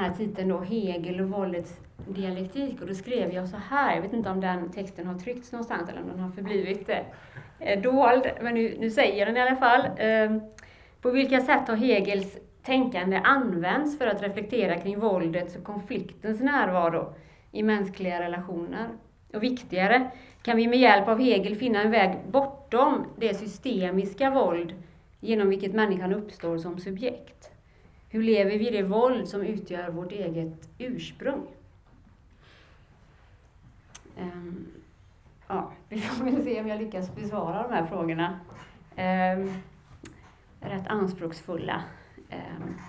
här titeln då, Hegel och våldets dialektik. Och då skrev jag så här, jag vet inte om den texten har tryckts någonstans eller om den har förblivit eh, eh dold, men nu, nu säger den i alla fall. Eh, på vilka sätt har Hegels tänkande använts för att reflektera kring våldets och konfliktens närvaro i mänskliga relationer? Och viktigare, kan vi med hjälp av Hegel finna en väg bortom det systemiska våld genom vilket människan uppstår som subjekt? Hur lever vi det våld som utgör vårt eget ursprung? Um, ja, vi får väl se om jag lyckas besvara de här frågorna. Um, rätt anspråksfulla um,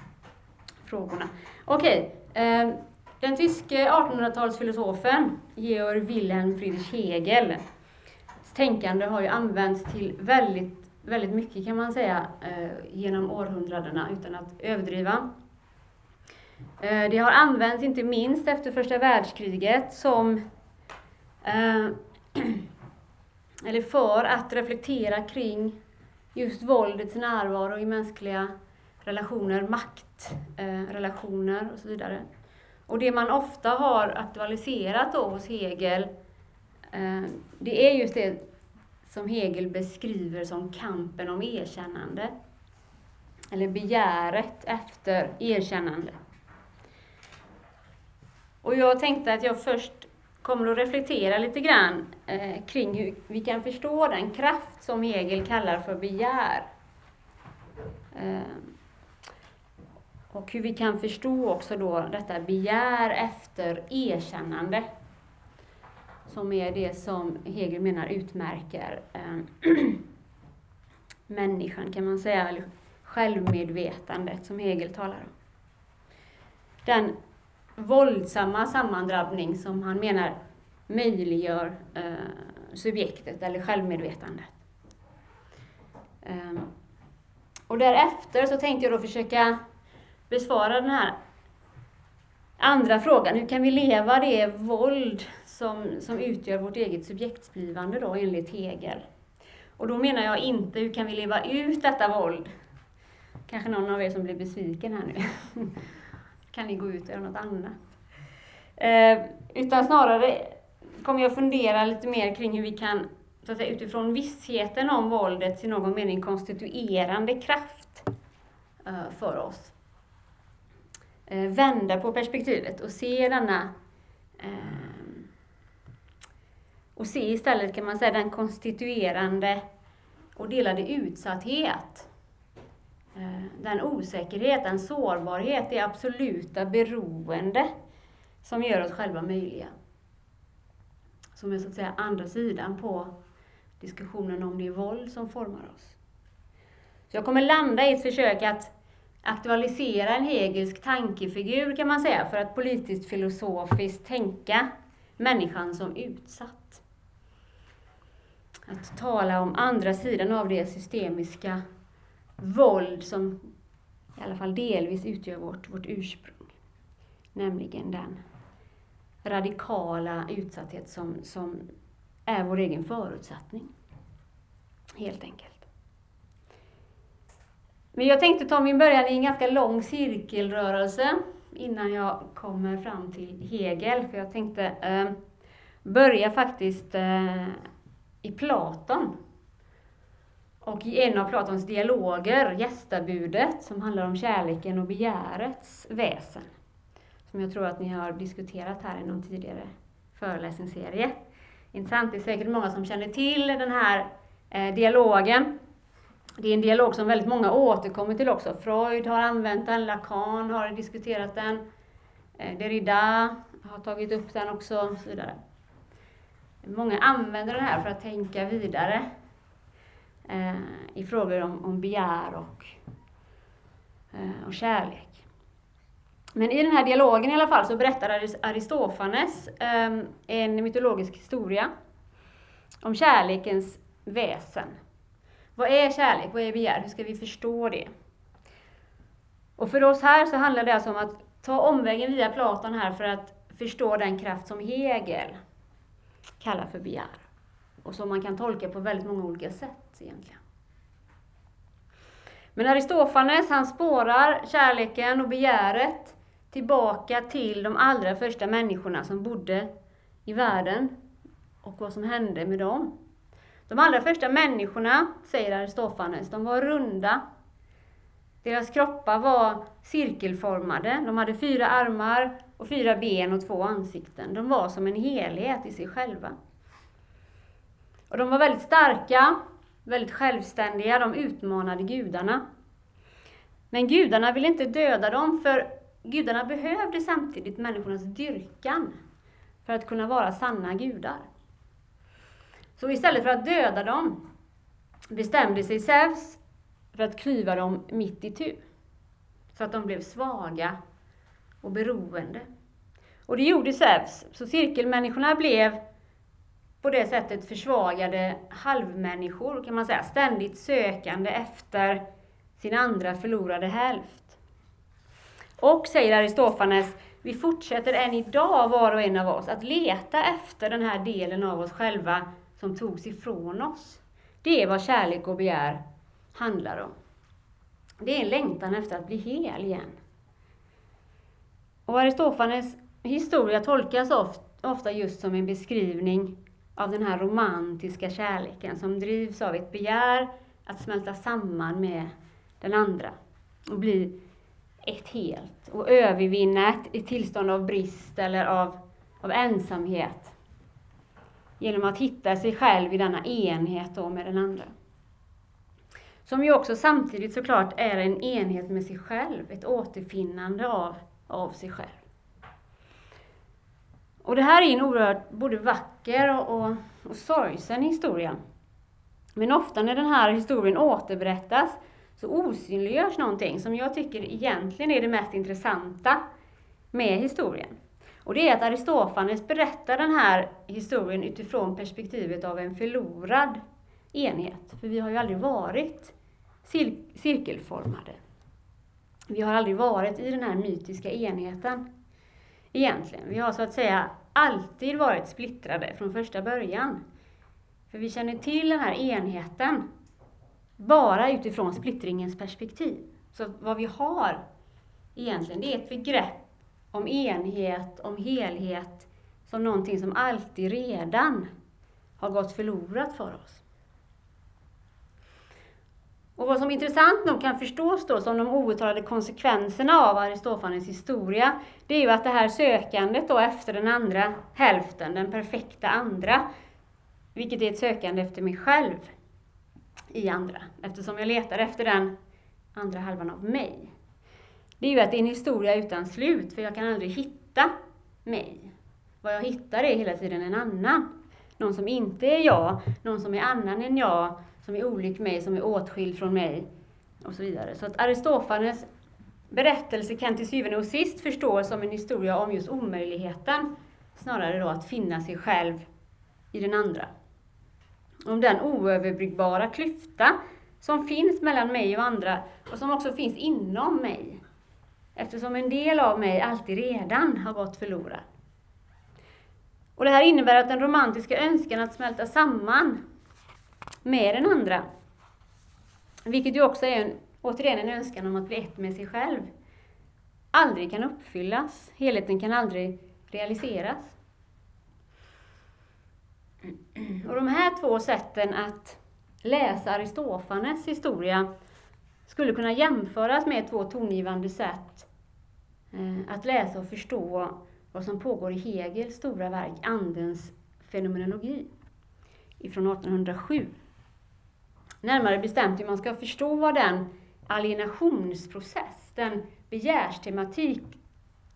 frågorna. Okej, okay, den tyske 1800-talsfilosofen Georg Wilhelm Friedrich Hegel tänkande har ju använts till väldigt väldigt mycket kan man säga eh, genom århundradena utan att överdriva. Eh, det har använts inte minst efter första världskriget som eh, eller för att reflektera kring just våldets närvaro i mänskliga relationer, maktrelationer och så vidare. Och det man ofta har aktualiserat då hos Hegel, det är just det som Hegel beskriver som kampen om erkännande. Eller begäret efter erkännande. Och jag tänkte att jag först kommer att reflektera lite grann eh, kring hur vi kan förstå den kraft som Hegel kallar för begär. Eh, och hur vi kan förstå också då detta begär efter erkännande som är det som Hegel menar utmärker eh, människan, kan man säga, eller självmedvetandet som Hegel talar om. Den våldsamma sammandrabbning som han menar möjliggör eh, subjektet eller självmedvetandet. Eh, och därefter så tänkte jag då försöka besvara den här andra frågan, hur kan vi leva det våld som, som utgör vårt eget subjektsblivande då enligt Hegel. Och då menar jag inte hur kan vi leva ut detta våld? Kanske någon av er som blir besviken här nu. kan ni gå ut och göra något annat? Eh, utan snarare kommer jag fundera lite mer kring hur vi kan, så att säga, utifrån vissheten om våldet i någon mening konstituerande kraft eh, för oss. Eh, vända på perspektivet och se denna eh, och se istället kan man säga den konstituerande och delade utsatthet. Eh, den osäkerhet, den sårbarhet, det absoluta beroende som gör oss själva möjliga. Som är så att säga andra sidan på diskussionen om det våld som formar oss. Så jag kommer landa i ett försök att aktualisera en hegelsk tankefigur kan man säga, för att politiskt filosofiskt tänka människan som utsatt att tala om andra sidan av det systemiska våld som i alla fall delvis utgör vårt, vårt ursprung. Nämligen den radikala utsatthet som, som är vår egen förutsättning. Helt enkelt. Men jag tänkte ta min början i en ganska lång cirkelrörelse innan jag kommer fram till Hegel. För jag tänkte eh, börja faktiskt eh, i Platon. Och i en av Platons dialoger, Gästabudet, som handlar om kärleken och begärets väsen. Som jag tror att ni har diskuterat här i någon tidigare föreläsningsserie. Intressant, det är säkert många som känner till den här eh, dialogen. Det är en dialog som väldigt många återkommer till också. Freud har använt den, Lacan har diskuterat den, eh, Derrida har tagit upp den också, och så vidare. Många använder det här för att tänka vidare eh, i frågor om, om begär och, eh, och kärlek. Men i den här dialogen i alla fall så berättar Aristofanes eh, en mytologisk historia om kärlekens väsen. Vad är kärlek? Vad är begär? Hur ska vi förstå det? Och för oss här så handlar det alltså om att ta omvägen via Platon här för att förstå den kraft som Hegel kallar för begär. Och som man kan tolka på väldigt många olika sätt egentligen. Men Aristofanes han spårar kärleken och begäret tillbaka till de allra första människorna som bodde i världen och vad som hände med dem. De allra första människorna, säger Aristofanes, de var runda. Deras kroppar var cirkelformade. De hade fyra armar och fyra ben och två ansikten. De var som en helhet i sig själva. Och de var väldigt starka, väldigt självständiga, de utmanade gudarna. Men gudarna ville inte döda dem, för gudarna behövde samtidigt människornas dyrkan för att kunna vara sanna gudar. Så istället för att döda dem bestämde sig Zeus för att klyva dem mitt i tu. Så att de blev svaga och beroende. Och det gjorde Zeus. Så cirkelmänniskorna blev på det sättet försvagade halvmänniskor, kan man säga. Ständigt sökande efter sin andra förlorade hälft. Och, säger Aristofanes, vi fortsätter än idag, var och en av oss, att leta efter den här delen av oss själva som togs ifrån oss. Det är vad kärlek och begär handlar om. Det är en längtan efter att bli hel igen. Och Aristofanes historia tolkas ofta just som en beskrivning av den här romantiska kärleken som drivs av ett begär att smälta samman med den andra och bli ett helt och övervinna ett, ett tillstånd av brist eller av, av ensamhet genom att hitta sig själv i denna enhet då med den andra. Som ju också samtidigt såklart är en enhet med sig själv, ett återfinnande av, av sig själv. Och det här är en oerhört både vacker och, och, och sorgsen historia. Men ofta när den här historien återberättas så osynliggörs någonting som jag tycker egentligen är det mest intressanta med historien. Och det är att Aristofanes berättar den här historien utifrån perspektivet av en förlorad enhet. För vi har ju aldrig varit cir cirkelformade. Vi har aldrig varit i den här mytiska enheten egentligen. Vi har så att säga alltid varit splittrade från första början. För vi känner till den här enheten bara utifrån splittringens perspektiv. Så vad vi har egentligen, det är ett begrepp om enhet, om helhet, som någonting som alltid redan har gått förlorat för oss. Och vad som intressant nog kan förstås då som de outtalade konsekvenserna av Aristofanes historia, det är ju att det här sökandet då efter den andra hälften, den perfekta andra, vilket är ett sökande efter mig själv i andra, eftersom jag letar efter den andra halvan av mig. Det är ju att det är en historia utan slut, för jag kan aldrig hitta mig. Vad jag hittar är hela tiden en annan. Någon som inte är jag, någon som är annan än jag, som är olik mig, som är åtskild från mig och så vidare. Så att Aristofanes berättelse kan till syvende och sist förstås som en historia om just omöjligheten, snarare då att finna sig själv i den andra. Om den oöverbryggbara klyfta som finns mellan mig och andra och som också finns inom mig. Eftersom en del av mig alltid redan har gått förlorad. Och det här innebär att den romantiska önskan att smälta samman med den andra. Vilket ju också är en, återigen en önskan om att bli ett med sig själv. Aldrig kan uppfyllas. Helheten kan aldrig realiseras. Och de här två sätten att läsa Aristofanes historia skulle kunna jämföras med två tongivande sätt eh, att läsa och förstå vad som pågår i Hegels stora verk Andens fenomenologi ifrån 1807. Närmare bestämt hur man ska förstå den alienationsprocess, den begärstematik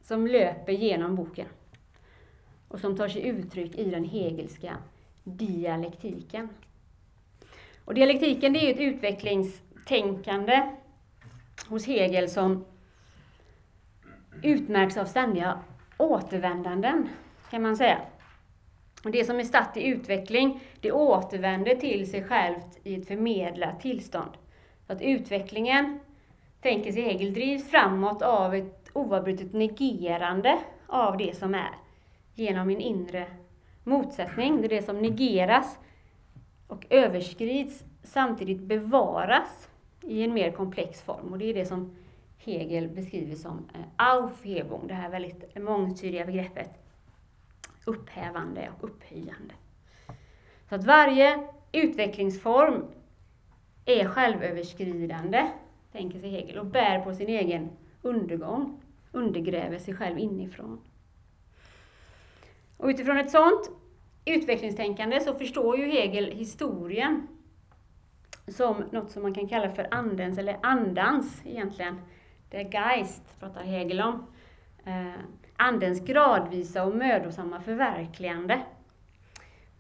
som löper genom boken och som tar sig uttryck i den hegelska dialektiken. Och dialektiken det är ett utvecklingstänkande hos Hegel som utmärks av ständiga återvändanden, kan man säga. Och det som är statt i utveckling, det återvänder till sig självt i ett förmedlat tillstånd. Så att utvecklingen, tänker sig Hegel, drivs framåt av ett oavbrutet negerande av det som är, genom en inre motsättning. Det är det som negeras och överskrids, samtidigt bevaras i en mer komplex form. Och det är det som Hegel beskriver som eh, Aufhebung, det här väldigt mångtydiga begreppet upphävande och upphöjande. Så att varje utvecklingsform är självöverskridande, tänker sig Hegel, och bär på sin egen undergång, undergräver sig själv inifrån. Och utifrån ett sådant utvecklingstänkande så förstår ju Hegel historien som något som man kan kalla för andens, eller andans egentligen. Det är Geist, pratar Hegel om. Eh, Andens gradvisa och mödosamma förverkligande.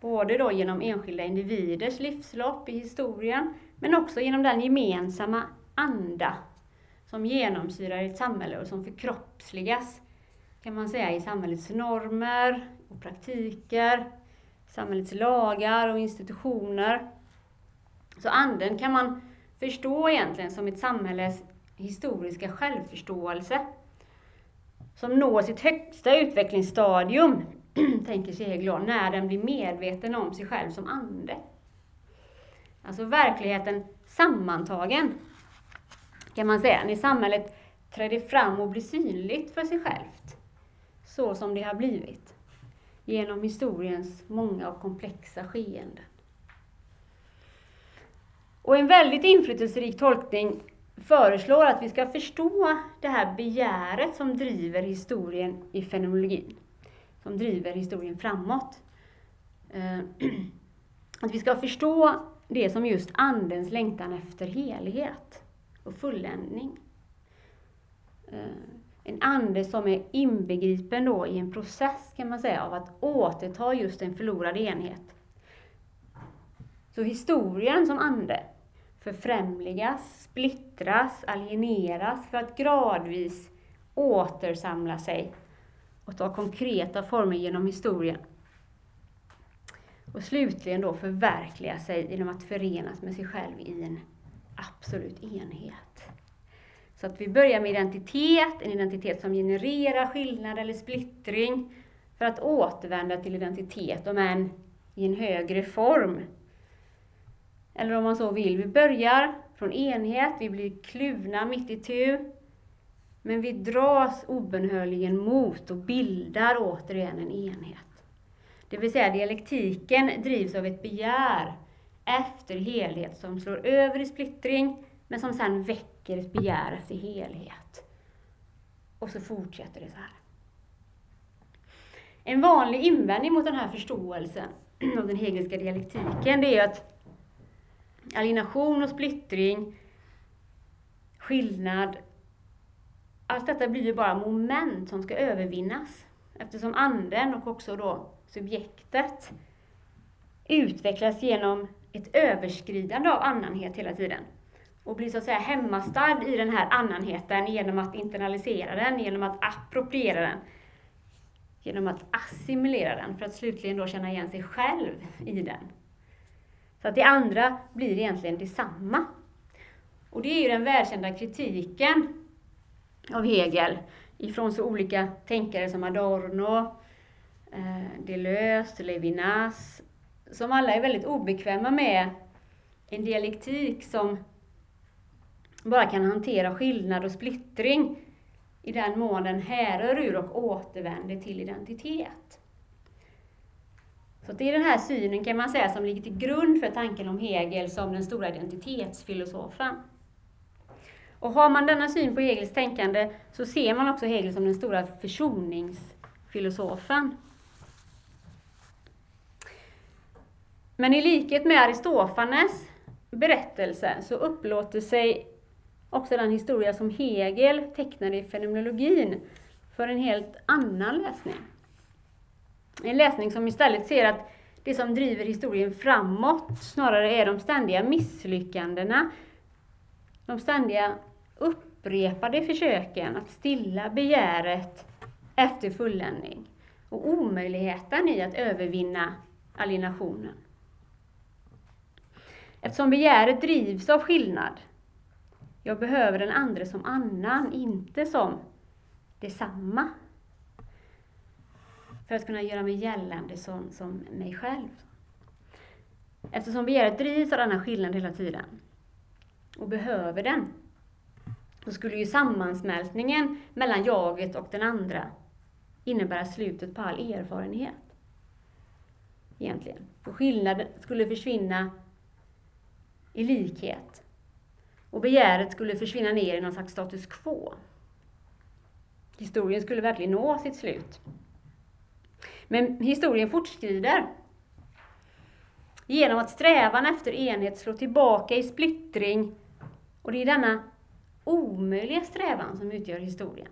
Både då genom enskilda individers livslopp i historien, men också genom den gemensamma anda som genomsyrar ett samhälle och som förkroppsligas, kan man säga, i samhällets normer och praktiker, samhällets lagar och institutioner. Så anden kan man förstå egentligen som ett samhälles historiska självförståelse som når sitt högsta utvecklingsstadium, tänker sig när den blir medveten om sig själv som ande. Alltså verkligheten sammantagen, kan man säga, när samhället träder fram och blir synligt för sig självt, så som det har blivit, genom historiens många och komplexa skeenden. Och en väldigt inflytelserik tolkning föreslår att vi ska förstå det här begäret som driver historien i fenomenologin, som driver historien framåt. Eh, att vi ska förstå det som just Andens längtan efter helhet och fulländning. Eh, en ande som är inbegripen då i en process, kan man säga, av att återta just en förlorad enhet. Så historien som ande förfrämligas, splittras, alieneras för att gradvis återsamla sig och ta konkreta former genom historien. Och slutligen då förverkliga sig genom att förenas med sig själv i en absolut enhet. Så att vi börjar med identitet, en identitet som genererar skillnad eller splittring, för att återvända till identitet, om än i en högre form. Eller om man så vill, vi börjar från enhet, vi blir kluvna mitt i tu, men vi dras obönhörligen mot och bildar återigen en enhet. Det vill säga dialektiken drivs av ett begär efter helhet som slår över i splittring, men som sedan väcker ett begär efter helhet. Och så fortsätter det så här. En vanlig invändning mot den här förståelsen av den hegelska dialektiken, det är att alienation och splittring, skillnad, allt detta blir ju bara moment som ska övervinnas. Eftersom anden och också då subjektet utvecklas genom ett överskridande av annanhet hela tiden. Och blir så att säga hemmastad i den här annanheten genom att internalisera den, genom att appropriera den. Genom att assimilera den, för att slutligen då känna igen sig själv i den. Så att det andra blir egentligen detsamma. Och det är ju den välkända kritiken av Hegel ifrån så olika tänkare som Adorno, eh, Deleuze, Levinas, som alla är väldigt obekväma med en dialektik som bara kan hantera skillnad och splittring i den mån den härrör ur och återvänder till identitet. Så det är den här synen kan man säga som ligger till grund för tanken om Hegel som den stora identitetsfilosofen. Och har man denna syn på Hegels tänkande så ser man också Hegel som den stora försoningsfilosofen. Men i likhet med Aristofanes berättelse så upplåter sig också den historia som Hegel tecknade i fenomenologin för en helt annan läsning. En läsning som istället ser att det som driver historien framåt snarare är de ständiga misslyckandena, de ständiga upprepade försöken att stilla begäret efter fulländning och omöjligheten i att övervinna alienationen. Eftersom begäret drivs av skillnad, jag behöver den andra som annan, inte som detsamma för att kunna göra mig gällande som, som mig själv. Eftersom begäret drivs av denna skillnad hela tiden och behöver den, då skulle ju sammansmältningen mellan jaget och den andra innebära slutet på all erfarenhet. Egentligen. För skillnaden skulle försvinna i likhet. Och begäret skulle försvinna ner i någon slags status quo. Historien skulle verkligen nå sitt slut. Men historien fortskrider. Genom att strävan efter enhet slår tillbaka i splittring. Och det är denna omöjliga strävan som utgör historien.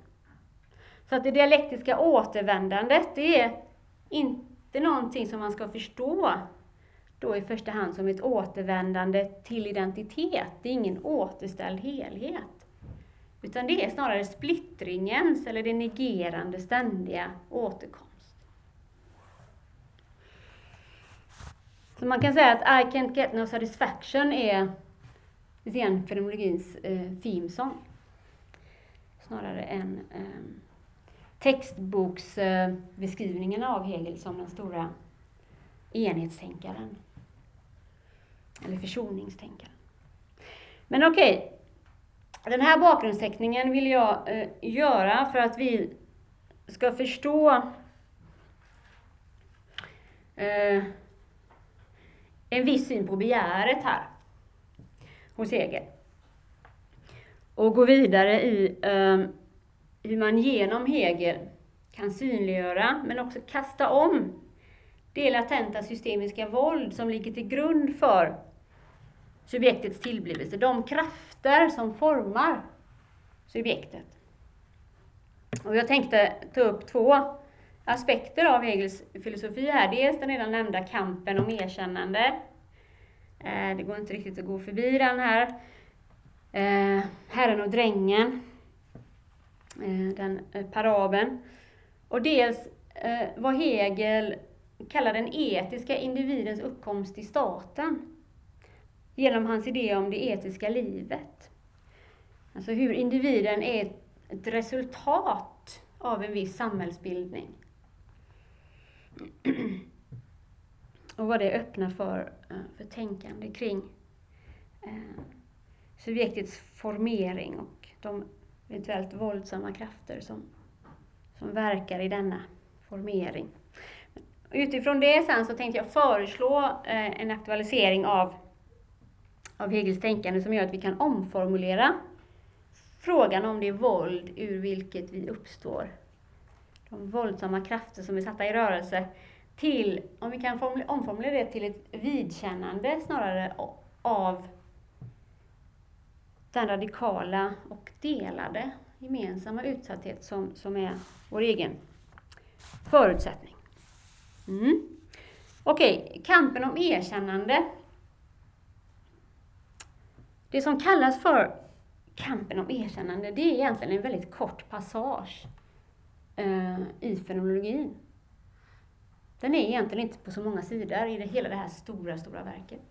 Så att det dialektiska återvändandet, det är inte någonting som man ska förstå då i första hand som ett återvändande till identitet. Det är ingen återställd helhet. Utan det är snarare splittringens eller det negerande ständiga återkomst. Så man kan säga att I can't get no satisfaction är lite fenomenologins eh, themesång. Snarare än eh, textboksbeskrivningen av Hegel som den stora enhetstänkaren. Eller försoningstänkaren. Men okej, okay. den här bakgrundsteckningen vill jag eh, göra för att vi ska förstå eh, en viss syn på begäret här hos Hegel. Och gå vidare i eh, hur man genom Hegel kan synliggöra, men också kasta om det latenta systemiska våld som ligger till grund för subjektets tillblivelse. De krafter som formar subjektet. Och jag tänkte ta upp två aspekter av Hegels filosofi här. Dels den redan nämnda kampen om erkännande. Eh, det går inte riktigt att gå förbi den här. Eh, Herren och drängen. Eh, den parabeln. Och dels vad Hegel kallar den etiska individens uppkomst i staten genom hans idé om det etiska livet. Alltså hur individen är ett resultat av en viss samhällsbildning. Och vad det öppnar för, eh, för tänkande kring eh, subjektets formering och de eventuellt våldsamma krafter som, som verkar i denna formering. Utifrån det sen så tänkte jag föreslå eh, en aktualisering av, av Hegels tänkande som gör att vi kan omformulera frågan om det våld ur vilket vi uppstår. De våldsamma krafter som är satta i rörelse till, om vi kan omformulera det till ett vidkännande snarare av den radikala och delade gemensamma utsatthet som, som är vår egen förutsättning. Mm. Okej, okay, kampen om erkännande. Det som kallas för kampen om erkännande, det är egentligen en väldigt kort passage eh, i fenomenologin. Den är egentligen inte på så många sidor i det, hela det här stora, stora verket.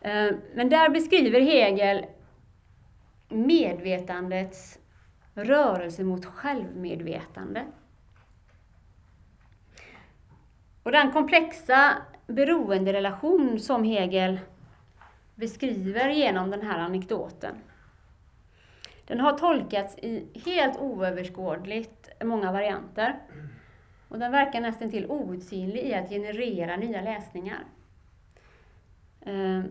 Eh, men där beskriver Hegel medvetandets rörelse mot självmedvetande. Och den komplexa beroenderelation som Hegel beskriver genom den här anekdoten, den har tolkats i helt oöverskådligt många varianter. Och den verkar nästan till outsinlig i att generera nya läsningar. Ehm,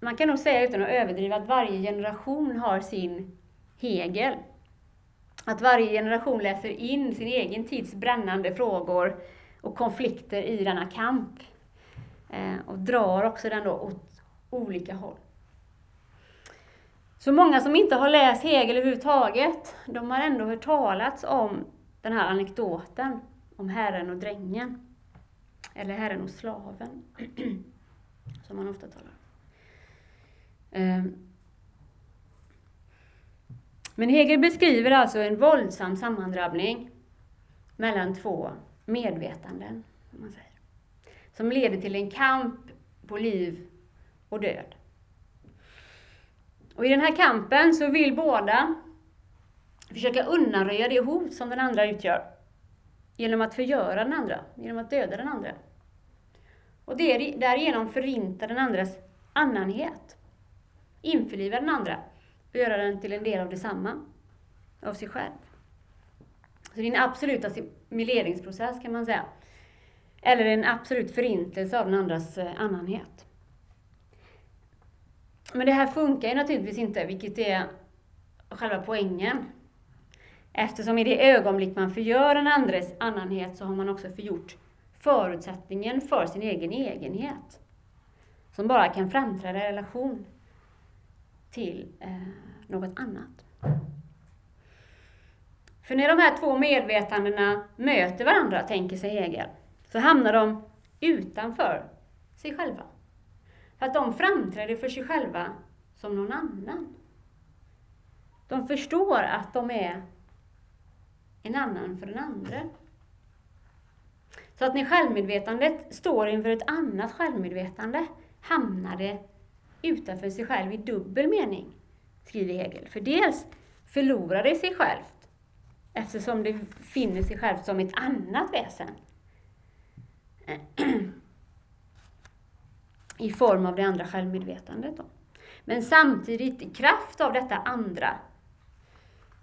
man kan nog säga utan att överdriva att varje generation har sin Hegel. Att varje generation läser in sin egen tids brännande frågor och konflikter i denna kamp. Eh, och drar också den då åt olika håll. Så många som inte har läst Hegel överhuvudtaget, de har ändå hört talats om den här anekdoten om herren och drängen. Eller herren och slaven, som man ofta talar om. Ehm. Men Hegel beskriver alltså en våldsam sammandrabbning mellan två medvetanden, som man säger, som leder till en kamp på liv och död. Och i den här kampen så vill båda försöka undanröja det hot som den andra utgör. Genom att förgöra den andra, genom att döda den andra. Och därigenom förinta den andras annanhet. Införliva den andra Och göra den till en del av detsamma, av sig själv. Så det är en absolut assimileringsprocess kan man säga. Eller en absolut förintelse av den andras eh, annanhet. Men det här funkar ju naturligtvis inte, vilket är själva poängen. Eftersom i det ögonblick man förgör en andres annanhet så har man också förgjort förutsättningen för sin egen egenhet. Som bara kan framträda i relation till eh, något annat. För när de här två medvetandena möter varandra, tänker sig Hegel, så hamnar de utanför sig själva. Att de framträder för sig själva som någon annan. De förstår att de är en annan för den andra. Så att när självmedvetandet står inför ett annat självmedvetande hamnar det utanför sig själv i dubbel mening, skriver Hegel. För dels förlorar det sig självt eftersom det finner sig självt som ett annat väsen. I form av det andra självmedvetandet. Då. Men samtidigt, i kraft av detta andra,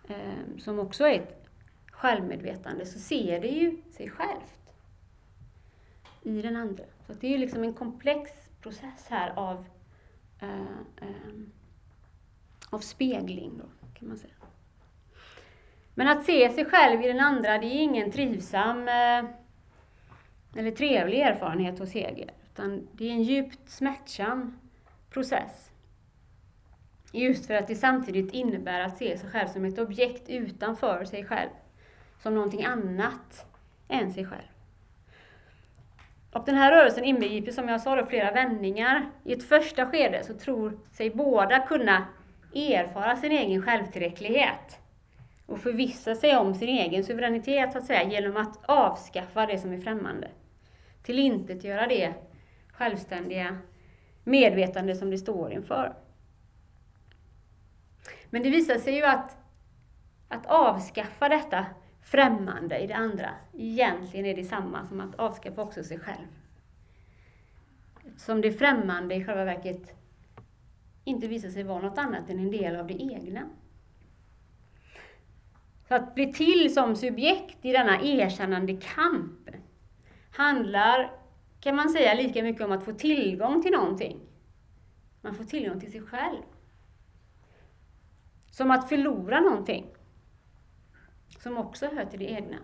eh, som också är ett självmedvetande, så ser det ju sig självt i den andra. Så det är ju liksom en komplex process här av, eh, eh, av spegling, då, kan man säga. Men att se sig själv i den andra, det är ingen trivsam eh, eller trevlig erfarenhet hos Hegel, utan det är en djupt smärtsam process. Just för att det samtidigt innebär att se sig själv som ett objekt utanför sig själv, som någonting annat än sig själv. Och den här rörelsen inbegriper, som jag sa, då, flera vändningar. I ett första skede så tror sig båda kunna erfara sin egen självtillräcklighet och förvissa sig om sin egen suveränitet, så att säga, genom att avskaffa det som är främmande. Till göra det självständiga medvetande som det står inför. Men det visar sig ju att, att avskaffa detta främmande i det andra egentligen är det samma som att avskaffa också sig själv. Som det främmande i själva verket inte visar sig vara något annat än en del av det egna. Så att bli till som subjekt i denna erkännande kamp handlar, kan man säga, lika mycket om att få tillgång till någonting. Man får tillgång till sig själv. Som att förlora någonting som också hör till det egna.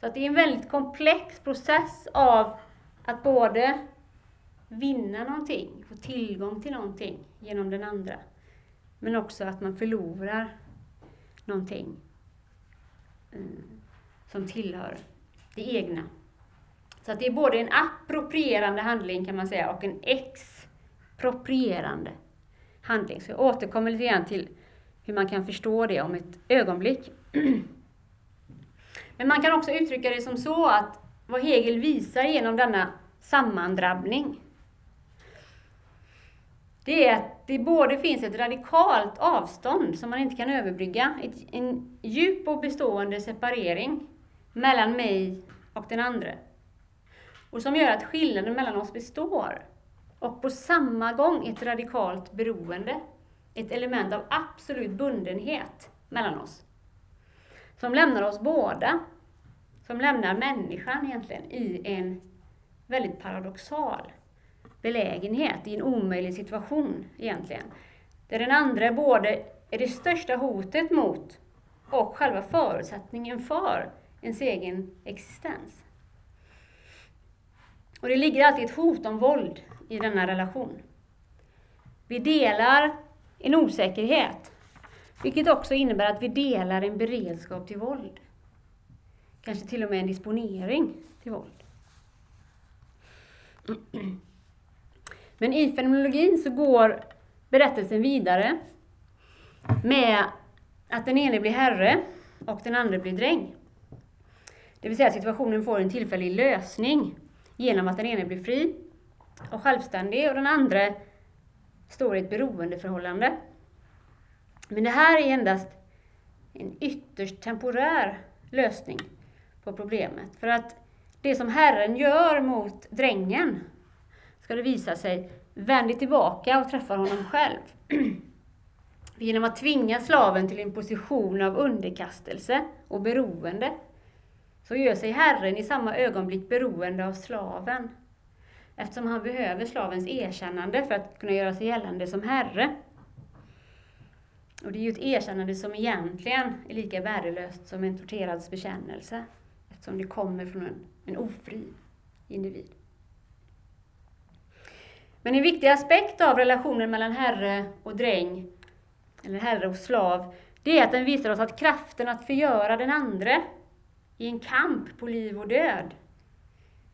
Så att det är en väldigt komplex process av att både vinna någonting, få tillgång till någonting genom den andra, men också att man förlorar någonting mm, som tillhör det egna. Så att det är både en approprierande handling kan man säga och en exproprierande handling. Så jag återkommer lite grann till hur man kan förstå det om ett ögonblick. Men man kan också uttrycka det som så att vad Hegel visar genom denna sammandrabbning, det är att det både finns ett radikalt avstånd som man inte kan överbrygga, ett, en djup och bestående separering mellan mig och den andra. Och som gör att skillnaden mellan oss består. Och på samma gång ett radikalt beroende, ett element av absolut bundenhet mellan oss som lämnar oss båda, som lämnar människan egentligen i en väldigt paradoxal belägenhet, i en omöjlig situation egentligen. Där den andra både är det största hotet mot och själva förutsättningen för ens egen existens. Och det ligger alltid ett hot om våld i denna relation. Vi delar en osäkerhet vilket också innebär att vi delar en beredskap till våld. Kanske till och med en disponering till våld. Men i fenomenologin så går berättelsen vidare med att den ene blir herre och den andra blir dräng. Det vill säga att situationen får en tillfällig lösning genom att den ene blir fri och självständig och den andra står i ett beroendeförhållande men det här är endast en ytterst temporär lösning på problemet. För att det som Herren gör mot drängen ska det visa sig vänder tillbaka och träffar honom själv. Genom att tvinga slaven till en position av underkastelse och beroende så gör sig Herren i samma ögonblick beroende av slaven eftersom han behöver slavens erkännande för att kunna göra sig gällande som herre. Och det är ju ett erkännande som egentligen är lika värdelöst som en torterads bekännelse eftersom det kommer från en, en ofri individ. Men en viktig aspekt av relationen mellan herre och dräng, eller herre och slav, det är att den visar oss att kraften att förgöra den andre i en kamp på liv och död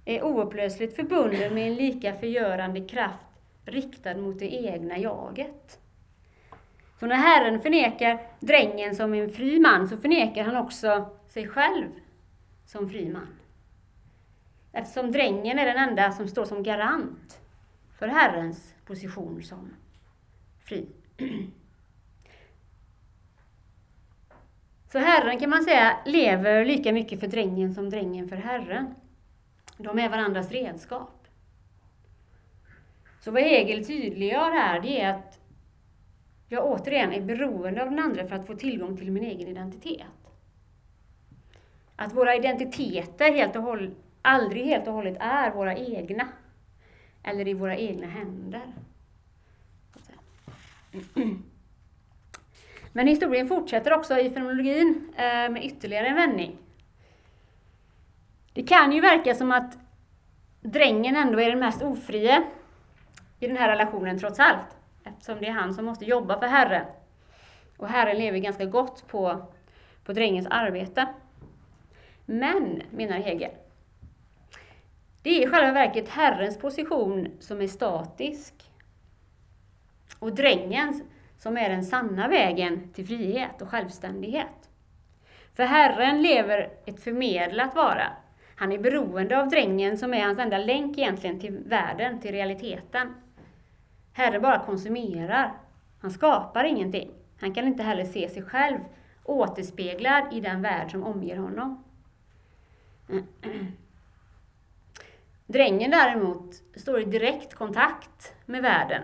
är oupplösligt förbunden med en lika förgörande kraft riktad mot det egna jaget. Så när Herren förnekar drängen som en fri man så förnekar han också sig själv som fri man. Eftersom drängen är den enda som står som garant för Herrens position som fri. Så Herren kan man säga lever lika mycket för drängen som drängen för Herren. De är varandras redskap. Så vad Hegel tydliggör här, det är att jag återigen är beroende av den andra för att få tillgång till min egen identitet. Att våra identiteter helt och håll, aldrig helt och hållet är våra egna. Eller i våra egna händer. Men historien fortsätter också i fenomenologin eh, med ytterligare en vändning. Det kan ju verka som att drängen ändå är den mest ofrie i den här relationen trots allt, eftersom det är han som måste jobba för Herren. Och Herren lever ganska gott på, på drängens arbete. Men, menar Hegel, det är i själva verket Herrens position som är statisk och drängens som är den sanna vägen till frihet och självständighet. För Herren lever ett förmedlat vara, han är beroende av drängen som är hans enda länk egentligen till världen, till realiteten. Herren bara konsumerar. Han skapar ingenting. Han kan inte heller se sig själv återspeglad i den värld som omger honom. Drängen däremot står i direkt kontakt med världen.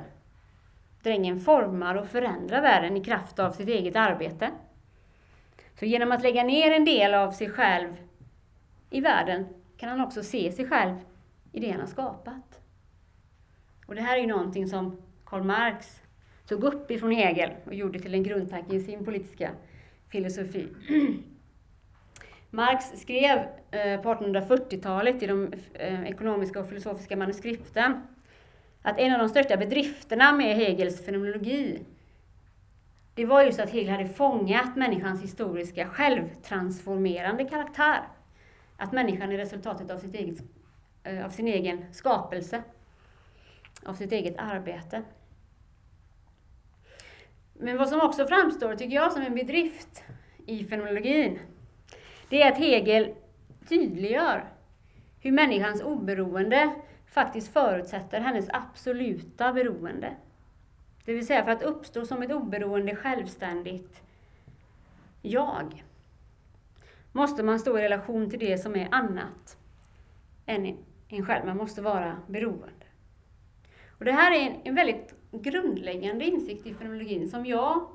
Drängen formar och förändrar världen i kraft av sitt eget arbete. Så genom att lägga ner en del av sig själv i världen kan han också se sig själv i det han har skapat. Och det här är ju någonting som Karl Marx tog upp ifrån Hegel och gjorde till en grundtanke i sin politiska filosofi. Marx skrev eh, på 1840-talet i de eh, ekonomiska och filosofiska manuskripten att en av de största bedrifterna med Hegels fenomenologi det var just att Hegel hade fångat människans historiska självtransformerande karaktär. Att människan är resultatet av, sitt eget, eh, av sin egen skapelse, av sitt eget arbete. Men vad som också framstår, tycker jag, som en bedrift i fenomenologin, det är att Hegel tydliggör hur människans oberoende faktiskt förutsätter hennes absoluta beroende. Det vill säga för att uppstå som ett oberoende, självständigt jag måste man stå i relation till det som är annat än en själv. Man måste vara beroende. Och det här är en, en väldigt grundläggande insikt i fenomenologin som jag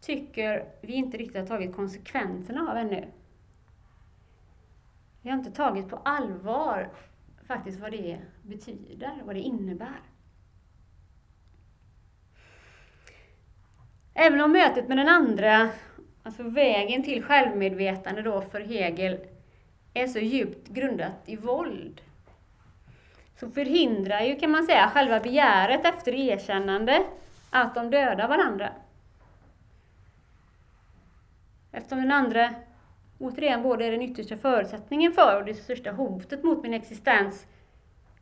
tycker vi inte riktigt har tagit konsekvenserna av ännu. Vi har inte tagit på allvar faktiskt vad det betyder, vad det innebär. Även om mötet med den andra Alltså vägen till självmedvetande då för Hegel är så djupt grundat i våld. Så förhindrar ju, kan man säga, själva begäret efter erkännande att de dödar varandra. Eftersom den andra, återigen, både är den yttersta förutsättningen för och det största hotet mot min existens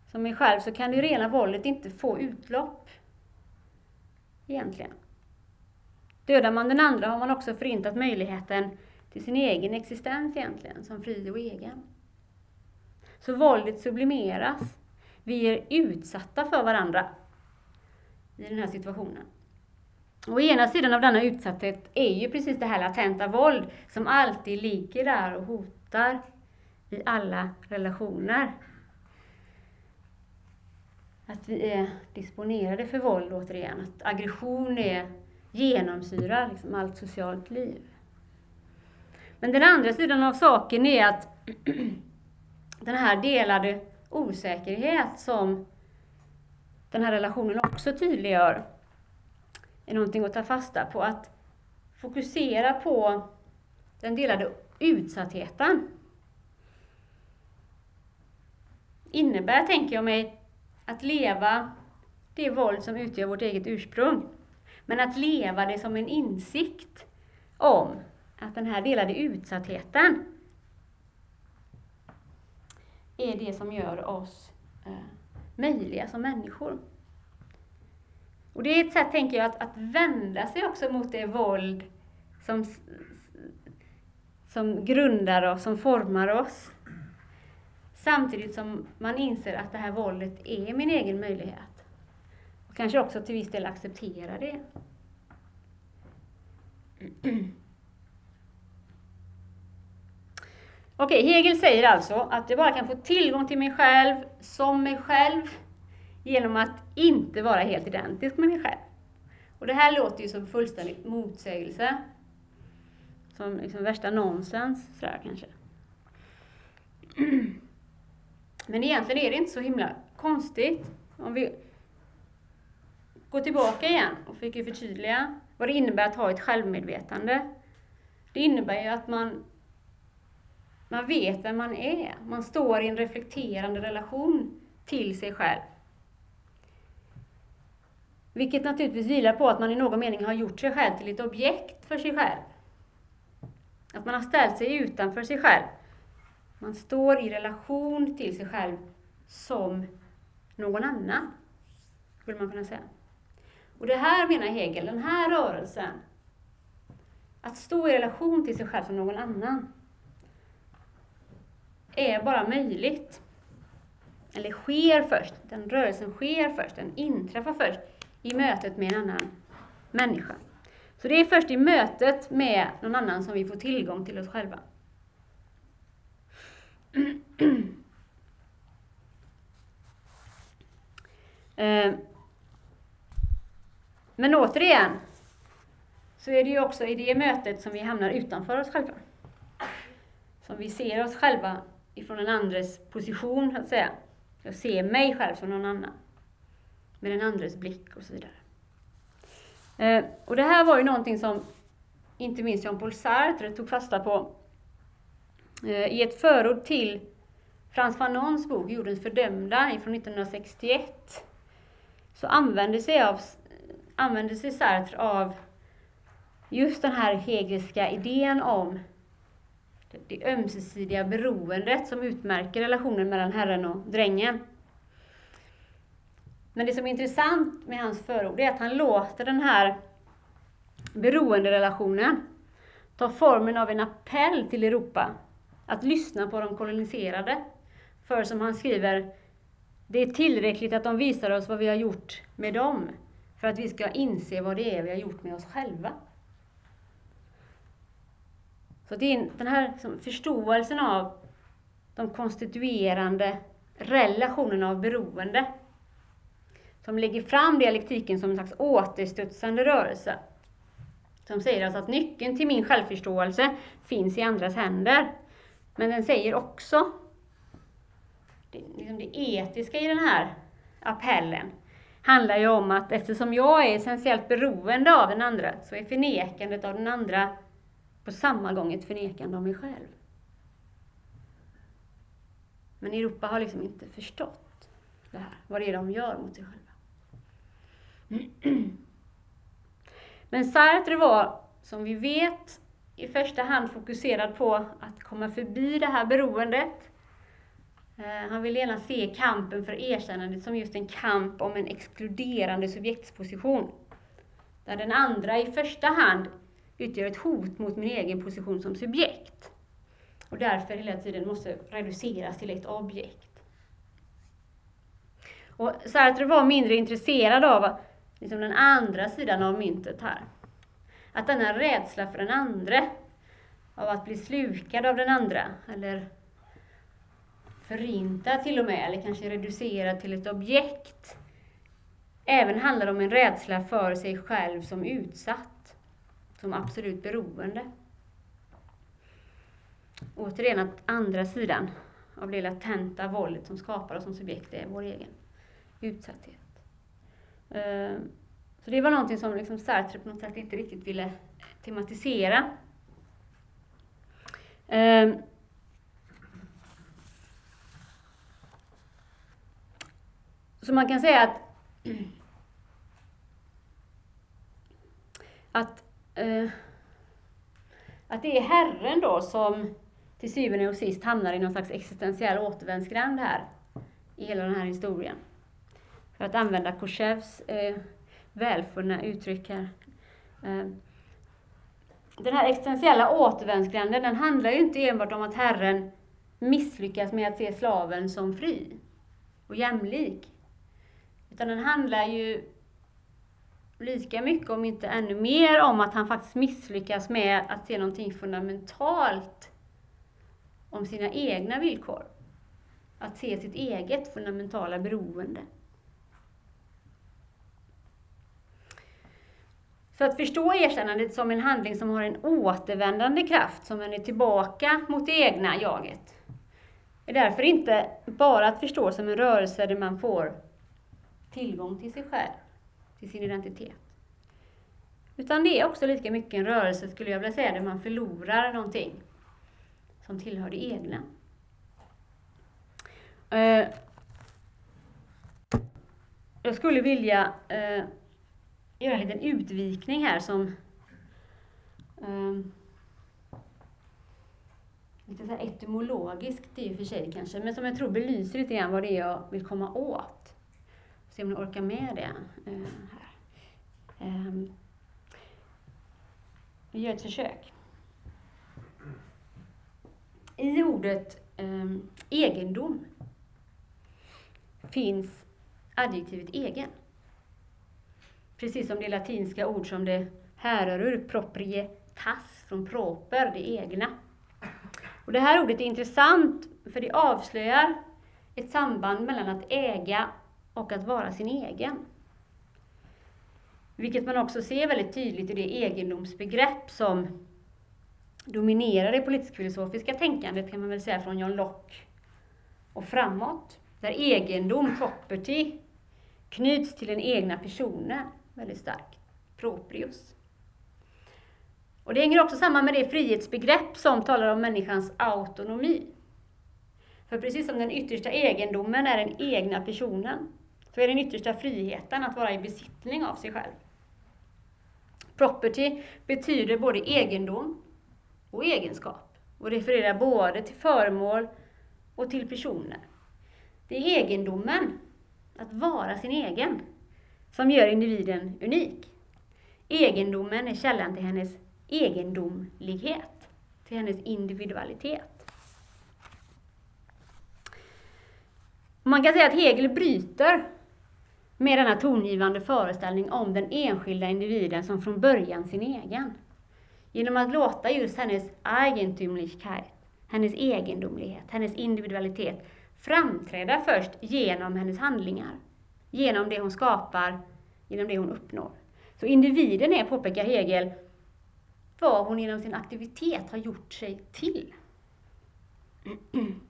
som mig själv, så kan det rena våldet inte få utlopp. Egentligen. Dödar man den andra har man också förintat möjligheten till sin egen existens egentligen, som fri och egen. Så våldet sublimeras. Vi är utsatta för varandra i den här situationen. Och ena sidan av denna utsatthet är ju precis det här latenta våld som alltid ligger där och hotar i alla relationer. Att vi är disponerade för våld återigen, att aggression är genomsyrar liksom allt socialt liv. Men den andra sidan av saken är att den här delade osäkerhet som den här relationen också tydliggör är någonting att ta fasta på. Att fokusera på den delade utsattheten innebär, tänker jag mig, att leva det våld som utgör vårt eget ursprung. Men att leva det som en insikt om att den här delade utsattheten är det som gör oss eh, möjliga som människor. Och det är ett sätt, tänker jag, att, att vända sig också mot det våld som, som grundar oss, som formar oss. Samtidigt som man inser att det här våldet är min egen möjlighet. Och kanske också till viss del acceptera det. Okej, Hegel säger alltså att jag bara kan få tillgång till mig själv som mig själv genom att inte vara helt identisk med mig själv. Och det här låter ju som fullständigt motsägelse. Som liksom värsta nonsens, sådär kanske. Men egentligen är det inte så himla konstigt. Om vi går tillbaka igen och försöker förtydliga vad det innebär att ha ett självmedvetande. Det innebär ju att man, man vet vem man är. Man står i en reflekterande relation till sig själv. Vilket naturligtvis vilar på att man i någon mening har gjort sig själv till ett objekt för sig själv. Att man har ställt sig utanför sig själv. Man står i relation till sig själv som någon annan, skulle man kunna säga. Och det här menar Hegel, den här rörelsen, att stå i relation till sig själv som någon annan, är bara möjligt. Eller sker först, den rörelsen sker först, den inträffar först i mötet med en annan människa. Så det är först i mötet med någon annan som vi får tillgång till oss själva. Eh, men återigen, så är det ju också i det mötet som vi hamnar utanför oss själva. Som vi ser oss själva ifrån en andres position, så att säga. Jag ser mig själv som någon annan med den andres blick och så vidare. Eh, och det här var ju någonting som inte minst Jean-Paul Sartre tog fasta på eh, i ett förord till Frans Fanons bok Jordens fördömda från 1961 så använde sig, av, använde sig Sartre av just den här hegeliska idén om det ömsesidiga beroendet som utmärker relationen mellan herren och drängen. Men det som är intressant med hans förord är att han låter den här beroenderelationen ta formen av en appell till Europa att lyssna på de koloniserade. För som han skriver, det är tillräckligt att de visar oss vad vi har gjort med dem för att vi ska inse vad det är vi har gjort med oss själva. Så det är den här förståelsen av de konstituerande relationerna av beroende som lägger fram dialektiken som en slags återstudsande rörelse. Som säger alltså att nyckeln till min självförståelse finns i andras händer. Men den säger också det, liksom det etiska i den här appellen handlar ju om att eftersom jag är essentiellt beroende av den andra så är förnekandet av den andra på samma gång ett förnekande av mig själv. Men Europa har liksom inte förstått det här, vad det är de gör mot sig själva. Mm. Men Sartre var, som vi vet, i första hand fokuserad på att komma förbi det här beroendet. Eh, han ville gärna se kampen för erkännandet som just en kamp om en exkluderande subjektsposition. Där den andra i första hand utgör ett hot mot min egen position som subjekt. Och därför hela tiden måste reduceras till ett objekt. Och Sartre var mindre intresserad av liksom den andra sidan av myntet här. Att denna rädsla för den andra, av att bli slukad av den andra, eller förintad till och med, eller kanske reducerad till ett objekt, även handlar om en rädsla för sig själv som utsatt, som absolut beroende. Återigen att andra sidan av det latenta våldet som skapar oss som subjekt är vår egen utsatthet. Eh, så det var någonting som liksom Sartre på typ, något sätt inte riktigt ville tematisera. Eh, så man kan säga att att, eh, att det är Herren då som till syvende och sist hamnar i någon slags existentiell återvändsgränd här i hela den här historien. För att använda Korsevs eh, välfunna uttryck här. Eh, den här existentiella återvändsgränden, den handlar ju inte enbart om att Herren misslyckas med att se slaven som fri och jämlik. Utan den handlar ju lika mycket, om inte ännu mer, om att han faktiskt misslyckas med att se någonting fundamentalt om sina egna villkor. Att se sitt eget fundamentala beroende. Så att förstå erkännandet som en handling som har en återvändande kraft, som vänder tillbaka mot det egna jaget, är därför inte bara att förstå som en rörelse där man får tillgång till sig själv, till sin identitet. Utan det är också lika mycket en rörelse, skulle jag vilja säga, där man förlorar någonting som tillhör det egna. Eh, jag skulle vilja eh, göra en liten utvikning här som um, lite så här etymologiskt i och för sig kanske, men som jag tror belyser lite grann vad det är jag vill komma åt. Se om ni orkar med det. Uh, här. Um, vi gör ett försök. I ordet um, egendom finns adjektivet egen. Precis som det latinska ord som det härrör ur, proprietas, från proper, det egna. Och det här ordet är intressant för det avslöjar ett samband mellan att äga och att vara sin egen. Vilket man också ser väldigt tydligt i det egendomsbegrepp som dominerar det politisk-filosofiska tänkandet kan man väl säga från John Locke och framåt. Där egendom, property, knyts till den egna personen väldigt stark. Proprius. Och det hänger också samman med det frihetsbegrepp som talar om människans autonomi. För precis som den yttersta egendomen är den egna personen, så är den yttersta friheten att vara i besittning av sig själv. Property betyder både egendom och egenskap och refererar både till föremål och till personer. Det är egendomen, att vara sin egen, som gör individen unik. Egendomen är källan till hennes egendomlighet, till hennes individualitet. Man kan säga att Hegel bryter med denna tongivande föreställning om den enskilda individen som från början sin egen. Genom att låta just hennes eigentümlichkeit, hennes egendomlighet, hennes individualitet framträda först genom hennes handlingar genom det hon skapar, genom det hon uppnår. Så individen är, påpekar Hegel, vad hon genom sin aktivitet har gjort sig till.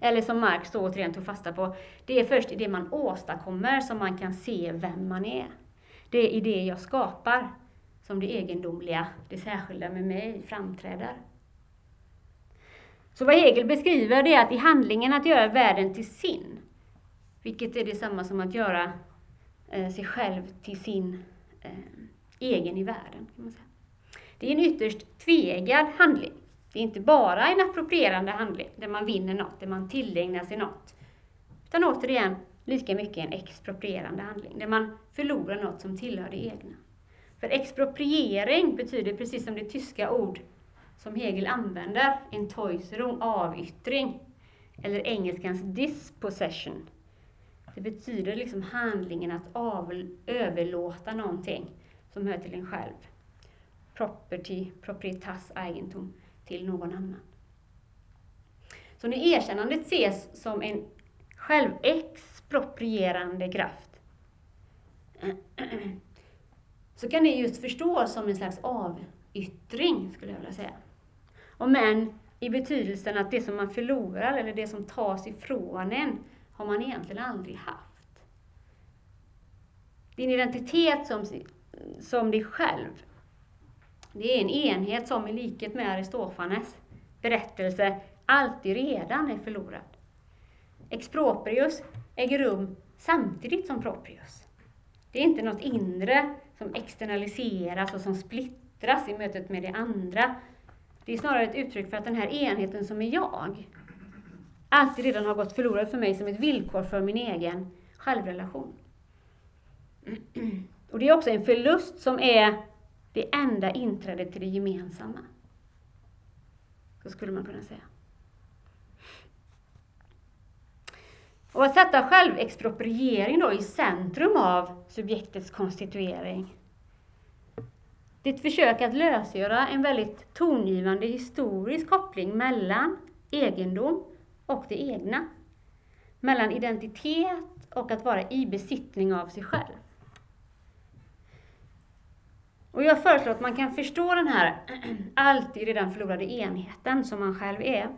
Eller som Marx då återigen tog fasta på, det är först i det man åstadkommer som man kan se vem man är. Det är i det jag skapar som det egendomliga, det särskilda med mig framträder. Så vad Hegel beskriver det är att i handlingen att göra världen till sin, vilket är detsamma som att göra eh, sig själv till sin eh, egen i världen. Kan man säga. Det är en ytterst tveeggad handling. Det är inte bara en approprierande handling, där man vinner något, där man tillägnar sig något. Utan återigen, lika mycket en exproprierande handling, där man förlorar något som tillhör det egna. För expropriering betyder, precis som det tyska ord som Hegel använder, en toiserung, avyttring, eller engelskans dispossession, det betyder liksom handlingen att av, överlåta någonting som hör till en själv. Property, proprietas, egendom, till någon annan. Så när erkännandet ses som en självexproprierande kraft, så kan det just förstås som en slags avyttring, skulle jag vilja säga. Och men i betydelsen att det som man förlorar, eller det som tas ifrån en, har man egentligen aldrig haft. Din identitet som, som dig själv, det är en enhet som i likhet med Aristofanes berättelse alltid redan är förlorad. Exproprius äger rum samtidigt som proprius. Det är inte något inre som externaliseras och som splittras i mötet med det andra. Det är snarare ett uttryck för att den här enheten som är jag alltid redan har gått förlorad för mig som ett villkor för min egen självrelation. Och det är också en förlust som är det enda inträdet till det gemensamma. Så skulle man kunna säga. Och att sätta självexpropriering då i centrum av subjektets konstituering. Det är ett försök att lösgöra en väldigt tongivande historisk koppling mellan egendom och det egna. Mellan identitet och att vara i besittning av sig själv. Och jag föreslår att man kan förstå den här alltid redan förlorade enheten som man själv är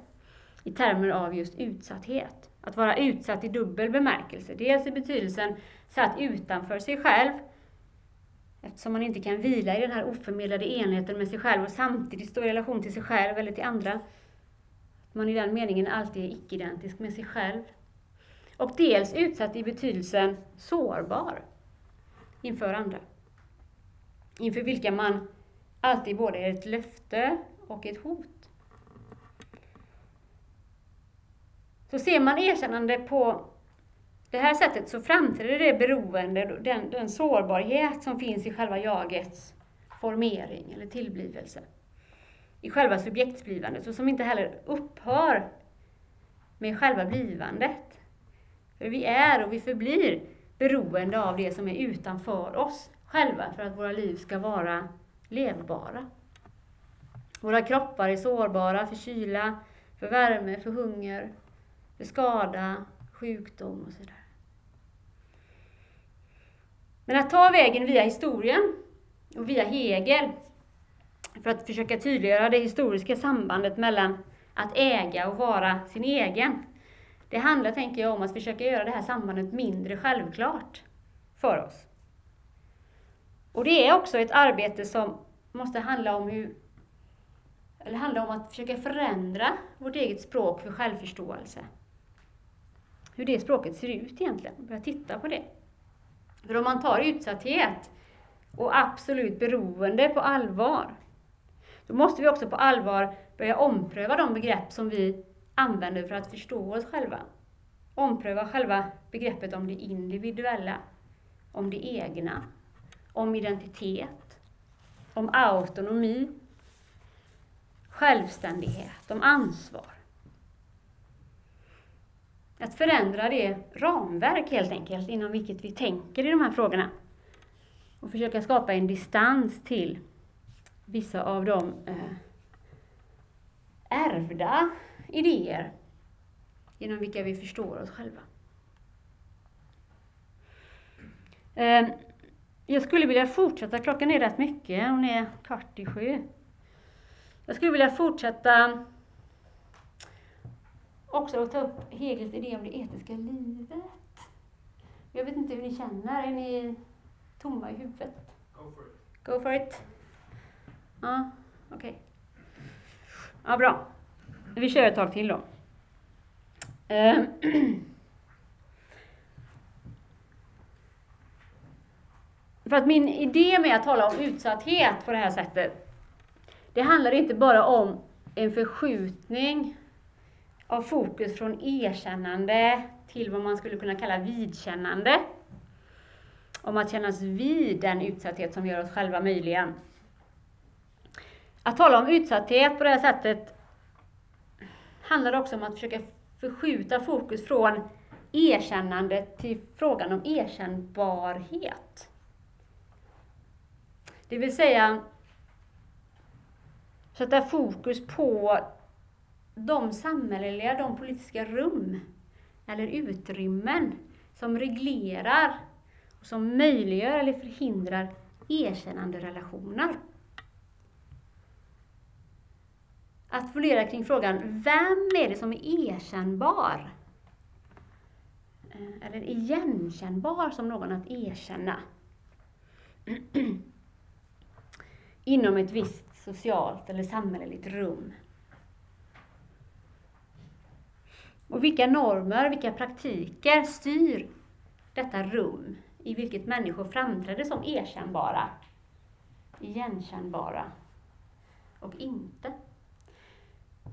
i termer av just utsatthet. Att vara utsatt i dubbel bemärkelse. Dels i betydelsen satt utanför sig själv, eftersom man inte kan vila i den här oförmedlade enheten med sig själv och samtidigt stå i relation till sig själv eller till andra. Man i den meningen alltid är icke-identisk med sig själv. Och dels utsatt i betydelsen sårbar inför andra. Inför vilka man alltid både är ett löfte och ett hot. Så ser man erkännande på det här sättet så framträder det beroende, den, den sårbarhet som finns i själva jagets formering eller tillblivelse. I själva subjektsblivandet och som inte heller upphör med själva blivandet. För vi är och vi förblir beroende av det som är utanför oss själva för att våra liv ska vara levbara. Våra kroppar är sårbara för kyla, för värme, för hunger, för skada, sjukdom och sådär. Men att ta vägen via historien och via Hegel för att försöka tydliggöra det historiska sambandet mellan att äga och vara sin egen. Det handlar, tänker jag, om att försöka göra det här sambandet mindre självklart för oss. Och det är också ett arbete som måste handla om hur eller handla om att försöka förändra vårt eget språk för självförståelse hur det språket ser ut egentligen. Börja titta på det. För om man tar utsatthet och absolut beroende på allvar, då måste vi också på allvar börja ompröva de begrepp som vi använder för att förstå oss själva. Ompröva själva begreppet om det individuella, om det egna, om identitet, om autonomi, självständighet, om ansvar. Att förändra det ramverk helt enkelt inom vilket vi tänker i de här frågorna. Och försöka skapa en distans till vissa av de eh, ärvda idéer genom vilka vi förstår oss själva. Eh, jag skulle vilja fortsätta, klockan är rätt mycket, hon är kvart i sju. Jag skulle vilja fortsätta också att ta upp Hegels idé om det etiska livet. Jag vet inte hur ni känner, är ni tomma i huvudet? Go for it. Go for it. Ja, okej. Okay. Ja, bra. Vi kör ett tag till då. Eh, för att min idé med att tala om utsatthet på det här sättet, det handlar inte bara om en förskjutning av fokus från erkännande till vad man skulle kunna kalla vidkännande. Om att kännas vid den utsatthet som gör oss själva möjliga. Att tala om utsatthet på det här sättet handlar också om att försöka förskjuta fokus från erkännande till frågan om erkännbarhet. Det vill säga sätta fokus på de samhälleliga, de politiska rum eller utrymmen som reglerar som möjliggör eller förhindrar erkännande relationer. Att fundera kring frågan, vem är det som är erkännbar? Eh, eller igenkännbar som någon att erkänna. Inom ett visst socialt eller samhälleligt rum. Och vilka normer, vilka praktiker styr detta rum i vilket människor framträder som erkännbara, igenkännbara och inte.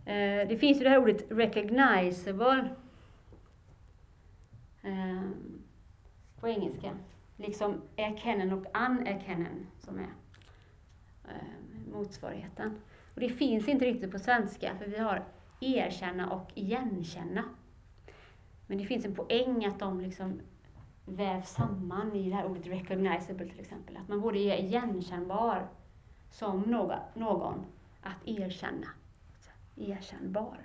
Eh, det finns ju det här ordet recognizable eh, på engelska. Liksom erkennen och unerkennen som är eh, motsvarigheten. Och det finns inte riktigt på svenska för vi har erkänna och igenkänna. Men det finns en poäng att de liksom vävs samman i det här ordet recognizable till exempel. Att man både är igenkännbar som någon att erkänna. Erkännbar.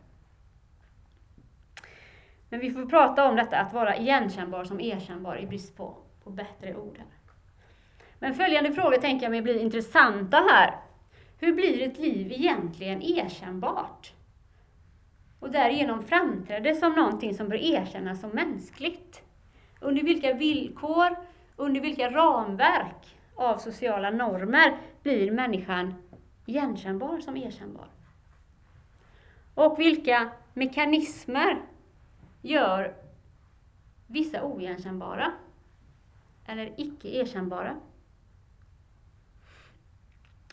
Men vi får prata om detta, att vara igenkännbar som erkännbar i brist på, på bättre ord. Här. Men följande frågor tänker jag mig blir intressanta här. Hur blir ett liv egentligen erkännbart? Och därigenom framträder som någonting som bör erkännas som mänskligt. Under vilka villkor, under vilka ramverk av sociala normer blir människan igenkännbar som erkännbar? Och vilka mekanismer gör vissa oigenkännbara eller icke erkännbara?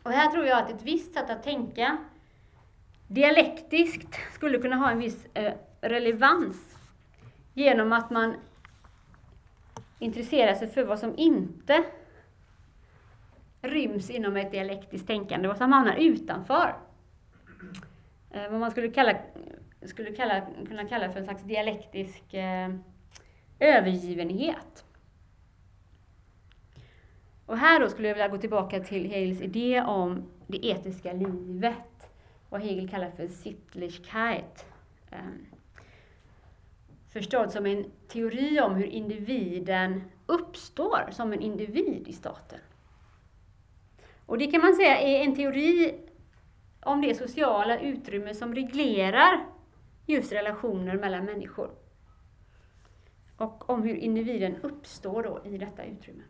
Och här tror jag att ett visst sätt att tänka dialektiskt skulle kunna ha en viss eh, relevans genom att man intresserar sig för vad som inte ryms inom ett dialektiskt tänkande, vad som hamnar utanför. Eh, vad man skulle, kalla, skulle kalla, kunna kalla för en slags dialektisk eh, övergivenhet. Och här då skulle jag vilja gå tillbaka till Hegels idé om det etiska livet, vad Hegel kallar för Sittlichkeit. Eh, förstådd som en teori om hur individen uppstår som en individ i staten. Och det kan man säga är en teori om det sociala utrymme som reglerar just relationer mellan människor. Och om hur individen uppstår då i detta utrymme.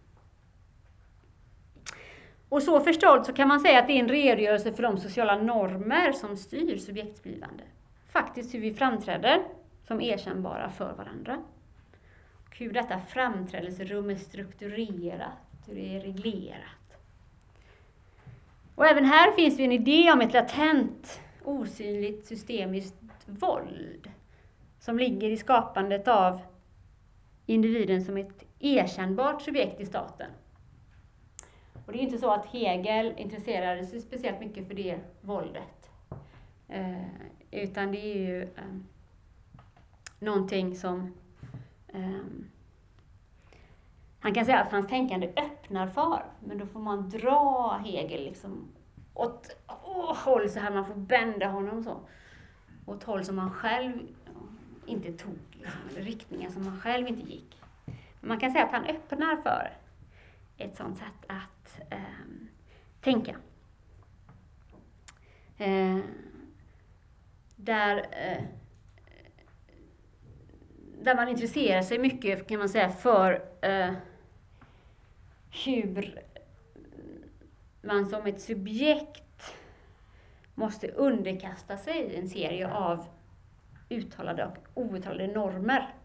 Och så förstått så kan man säga att det är en redogörelse för de sociala normer som styr subjektsblivande. Faktiskt hur vi framträder som erkännbara för varandra. Och hur detta framträdelserum är strukturerat, hur det är reglerat. Och även här finns det en idé om ett latent, osynligt systemiskt våld som ligger i skapandet av individen som ett erkännbart subjekt i staten. Och det är inte så att Hegel intresserade sig speciellt mycket för det våldet. Eh, utan det är ju eh, någonting som eh, han kan säga att hans tänkande öppnar för, men då får man dra Hegel liksom åt åt håll så här, man får bända honom så. Åt håll som man själv inte tog, liksom, eller riktningar som man själv inte gick. Men man kan säga att han öppnar för ett sånt sätt att eh, tänka. Eh, där eh, där man intresserar sig mycket, kan man säga, för eh, hur man som ett subjekt måste underkasta sig en serie av uttalade och outtalade normer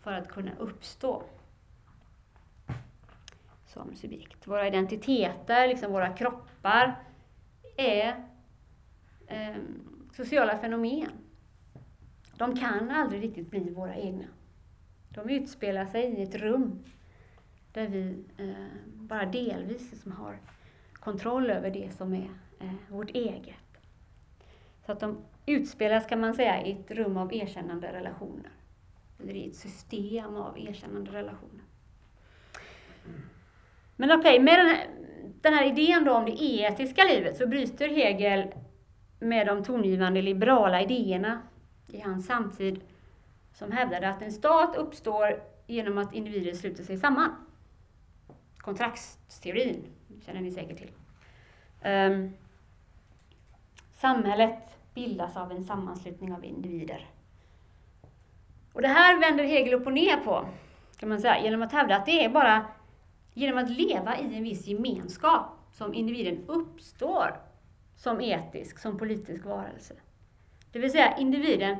för att kunna uppstå som subjekt. Våra identiteter, liksom våra kroppar, är eh, sociala fenomen de kan aldrig riktigt bli våra egna. De utspelar sig i ett rum där vi eh, bara delvis liksom har kontroll över det som är eh, vårt eget. Så att de utspelas, kan man säga, i ett rum av erkännande relationer. Eller i ett system av erkännande relationer. Men okej, okay, med den här, den här idén då om det etiska livet så bryter Hegel med de tongivande liberala idéerna i hans samtid som hävdade att en stat uppstår genom att individer sluter sig samman kontraktsteorin, känner ni säkert till. Um, samhället bildas av en sammanslutning av individer. Och det här vänder Hegel upp och ner på, kan man säga, genom att hävda att det är bara genom att leva i en viss gemenskap som individen uppstår som etisk, som politisk varelse. Det vill säga, individen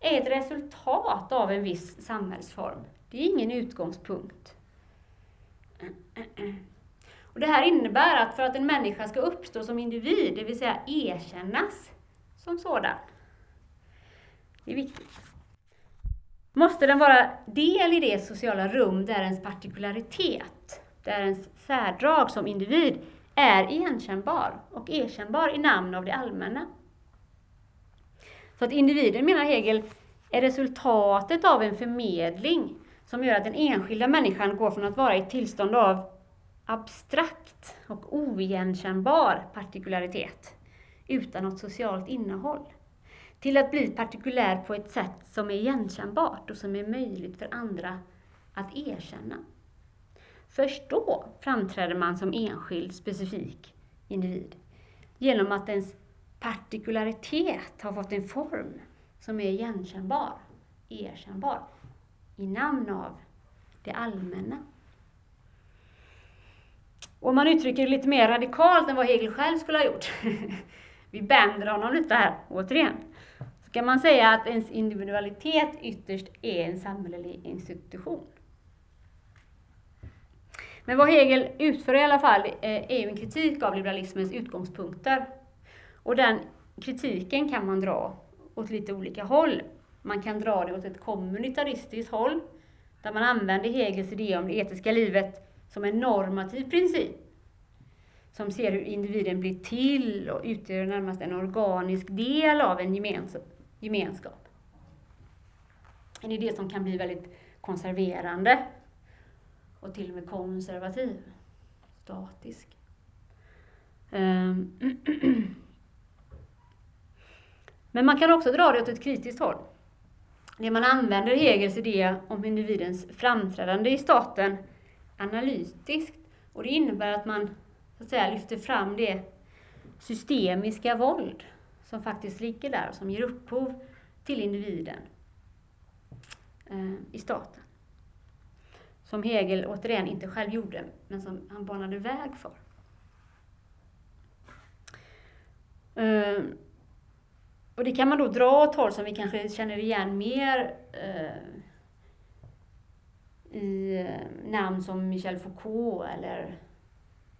är ett resultat av en viss samhällsform. Det är ingen utgångspunkt. Och det här innebär att för att en människa ska uppstå som individ, det vill säga erkännas som sådan, det är viktigt, måste den vara del i det sociala rum där ens partikularitet, där ens särdrag som individ är igenkännbar och erkännbar i namn av det allmänna. Så att individen, menar Hegel, är resultatet av en förmedling som gör att den enskilda människan går från att vara i ett tillstånd av abstrakt och oigenkännbar partikularitet utan något socialt innehåll till att bli partikulär på ett sätt som är igenkännbart och som är möjligt för andra att erkänna. Först då framträder man som enskild, specifik individ. Genom att ens partikularitet har fått en form som är igenkännbar, erkännbar, i namn av det allmänna. Och om man uttrycker det lite mer radikalt än vad Hegel själv skulle ha gjort, vi bänder honom lite här, återigen, så kan man säga att ens individualitet ytterst är en samhällelig institution. Men vad Hegel utför i alla fall eh, är ju en kritik av liberalismens utgångspunkter. Och den kritiken kan man dra åt lite olika håll. Man kan dra det åt ett kommunitaristiskt håll, där man använder Hegels idé om det etiska livet som en normativ princip, som ser hur individen blir till och utgör närmast en organisk del av en gemenskap. En idé som kan bli väldigt konserverande och till och med konservativ, statisk. Ehm. Men man kan också dra det åt ett kritiskt håll. Det man använder Hegels idé om individens framträdande i staten analytiskt. Och det innebär att man så att säga, lyfter fram det systemiska våld som faktiskt ligger där och som ger upphov till individen eh, i staten som Hegel återigen inte själv gjorde, men som han banade väg för. Eh, och det kan man då dra åt håll som vi kanske känner igen mer eh, i eh, namn som Michel Foucault eller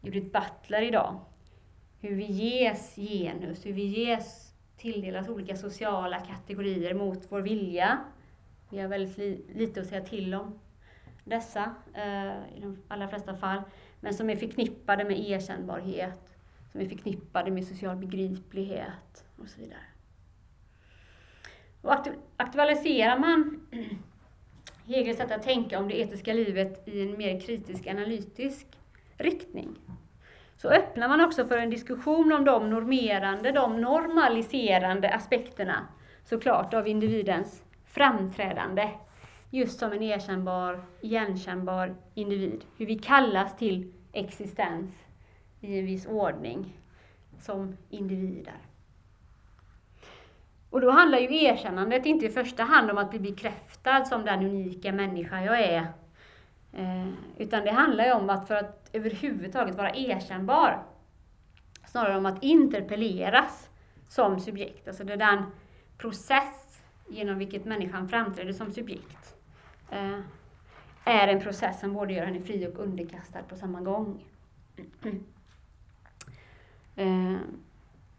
Judith Butler idag. Hur vi ges genus, hur vi ges, tilldelas olika sociala kategorier mot vår vilja. Vi har väldigt li lite att säga till om dessa eh, i de allra flesta fall, men som är förknippade med erkännbarhet, som är förknippade med social begriplighet och så vidare. Och aktualiserar man Hegels sätt att tänka om det etiska livet i en mer kritisk analytisk riktning, så öppnar man också för en diskussion om de normerande, de normaliserande aspekterna såklart av individens framträdande just som en erkännbar, igenkännbar individ. Hur vi kallas till existens i en viss ordning som individer. Och då handlar ju erkännandet inte i första hand om att bli bekräftad som den unika människa jag är. Eh, utan det handlar ju om att för att överhuvudtaget vara erkännbar, snarare om att interpelleras som subjekt. Alltså det är den process genom vilket människan framträder som subjekt eh, är en process som både gör henne fri och underkastad på samma gång. Eh,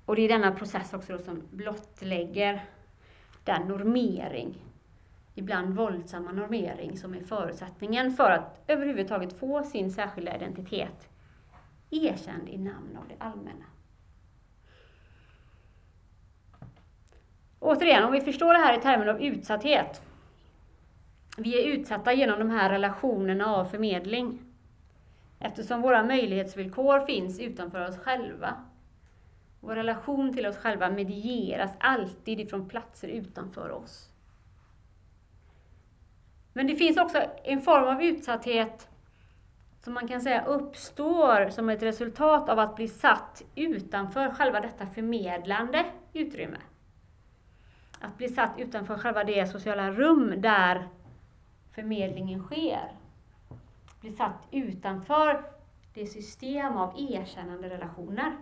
och det är denna process också som blottlägger den normering, ibland våldsamma normering, som är förutsättningen för att överhuvudtaget få sin särskilda identitet erkänd i namn av det allmänna. Återigen, om vi förstår det här i termer av utsatthet, vi är utsatta genom de här relationerna av förmedling. Eftersom våra möjlighetsvillkor finns utanför oss själva. Vår relation till oss själva medieras alltid ifrån platser utanför oss. Men det finns också en form av utsatthet som man kan säga uppstår som ett resultat av att bli satt utanför själva detta förmedlande utrymme. Att bli satt utanför själva det sociala rum där förmedlingen sker. Bli satt utanför det system av erkännande relationer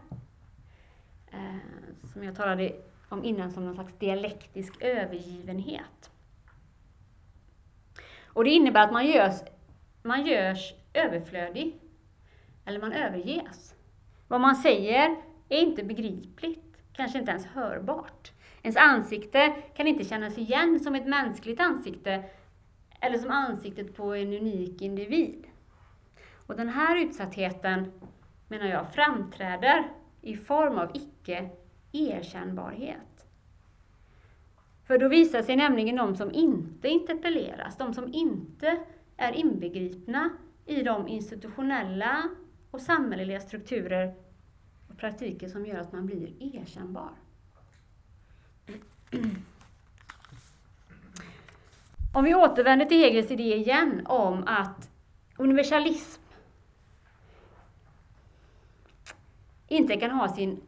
eh, som jag talade om innan som någon slags dialektisk övergivenhet. Och det innebär att man görs, man görs överflödig, eller man överges. Vad man säger är inte begripligt, kanske inte ens hörbart. Ens ansikte kan inte kännas igen som ett mänskligt ansikte eller som ansiktet på en unik individ. Och den här utsattheten, menar jag, framträder i form av icke-erkännbarhet. För då visar sig nämligen de som inte interpelleras, de som inte är inbegripna i de institutionella och samhälleliga strukturer och praktiker som gör att man blir erkännbar. Om vi återvänder till Hegels idé igen om att universalism inte kan ha sin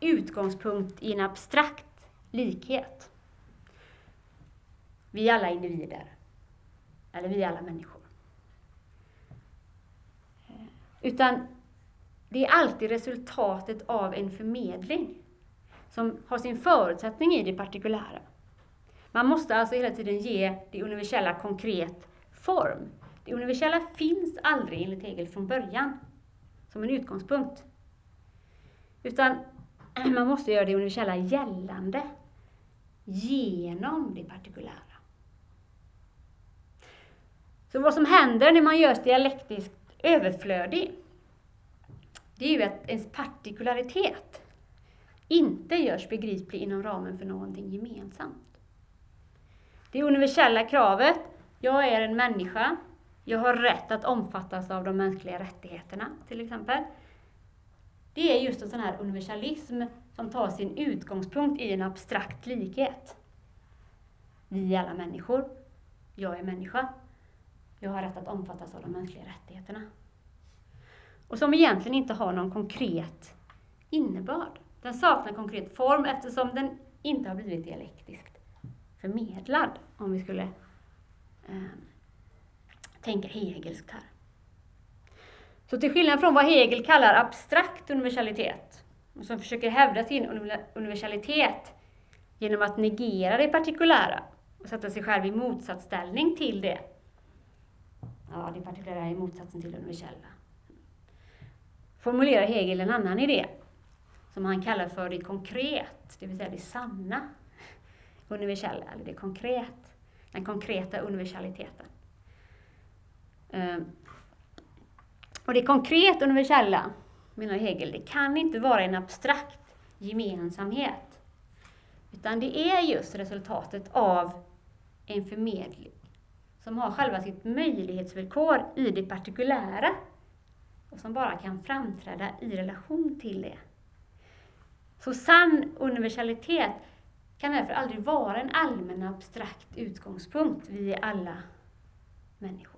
utgångspunkt i en abstrakt likhet. Vi är alla individer. Eller vi är alla människor. Utan det är alltid resultatet av en förmedling som har sin förutsättning i det partikulära. Man måste alltså hela tiden ge det universella konkret form. Det universella finns aldrig enligt Hegel från början som en utgångspunkt. Utan Äh, man måste göra det universella gällande genom det partikulära. Så vad som händer när man görs dialektiskt överflödig, det är ju att ens partikularitet inte görs begriplig inom ramen för någonting gemensamt. Det universella kravet, jag är en människa, jag har rätt att omfattas av de mänskliga rättigheterna, till exempel. Det är just en sån här universalism som tar sin utgångspunkt i en abstrakt likhet. Vi är alla människor. Jag är människa. Jag har rätt att omfattas av de mänskliga rättigheterna. Och som egentligen inte har någon konkret innebörd. Den saknar konkret form eftersom den inte har blivit dialektiskt förmedlad, om vi skulle eh, tänka Hegelskt här. Så till skillnad från vad Hegel kallar abstrakt universalitet, och som försöker hävda sin universalitet genom att negera det partikulära och sätta sig själv i motsatsställning till det. Ja, det partikulära är motsatsen till det universella. Formulerar Hegel en annan idé som han kallar för det konkret, det vill säga det sanna universella, eller det konkret, den konkreta universaliteten. Ehm, och det konkret universella, menar Hegel, det kan inte vara en abstrakt gemensamhet. Utan det är just resultatet av en förmedling som har själva sitt möjlighetsvillkor i det partikulära och som bara kan framträda i relation till det. Så sann universalitet kan därför aldrig vara en allmän abstrakt utgångspunkt. Vi är alla människor.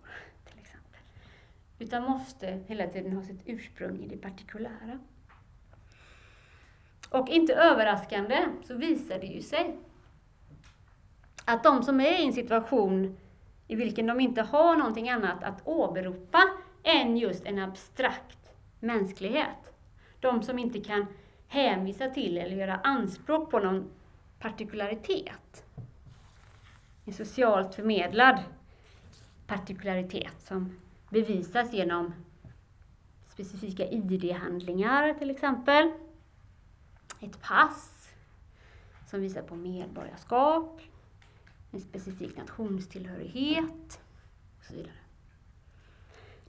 Utan måste hela tiden ha sitt ursprung i det partikulära. Och inte överraskande så visar det ju sig att de som är i en situation i vilken de inte har någonting annat att åberopa än just en abstrakt mänsklighet. De som inte kan hänvisa till eller göra anspråk på någon partikularitet. En socialt förmedlad partikularitet som bevisas genom specifika ID-handlingar till exempel. Ett pass som visar på medborgarskap, en specifik nationstillhörighet och så vidare.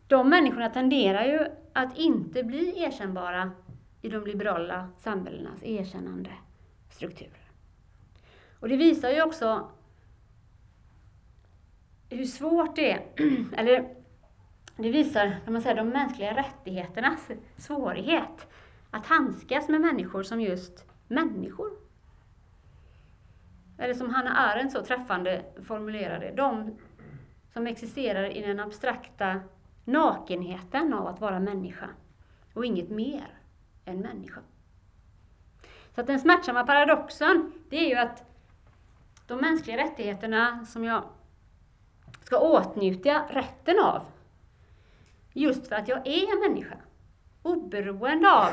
De människorna tenderar ju att inte bli erkännbara i de liberala samhällenas erkännande strukturer. Och det visar ju också hur svårt det är, eller det visar kan man säga, de mänskliga rättigheternas svårighet att handskas med människor som just människor. Eller som Hanna Arendt så träffande formulerade, de som existerar i den abstrakta nakenheten av att vara människa och inget mer än människa. Så att den smärtsamma paradoxen, det är ju att de mänskliga rättigheterna som jag ska åtnjuta rätten av, just för att jag är människa, oberoende av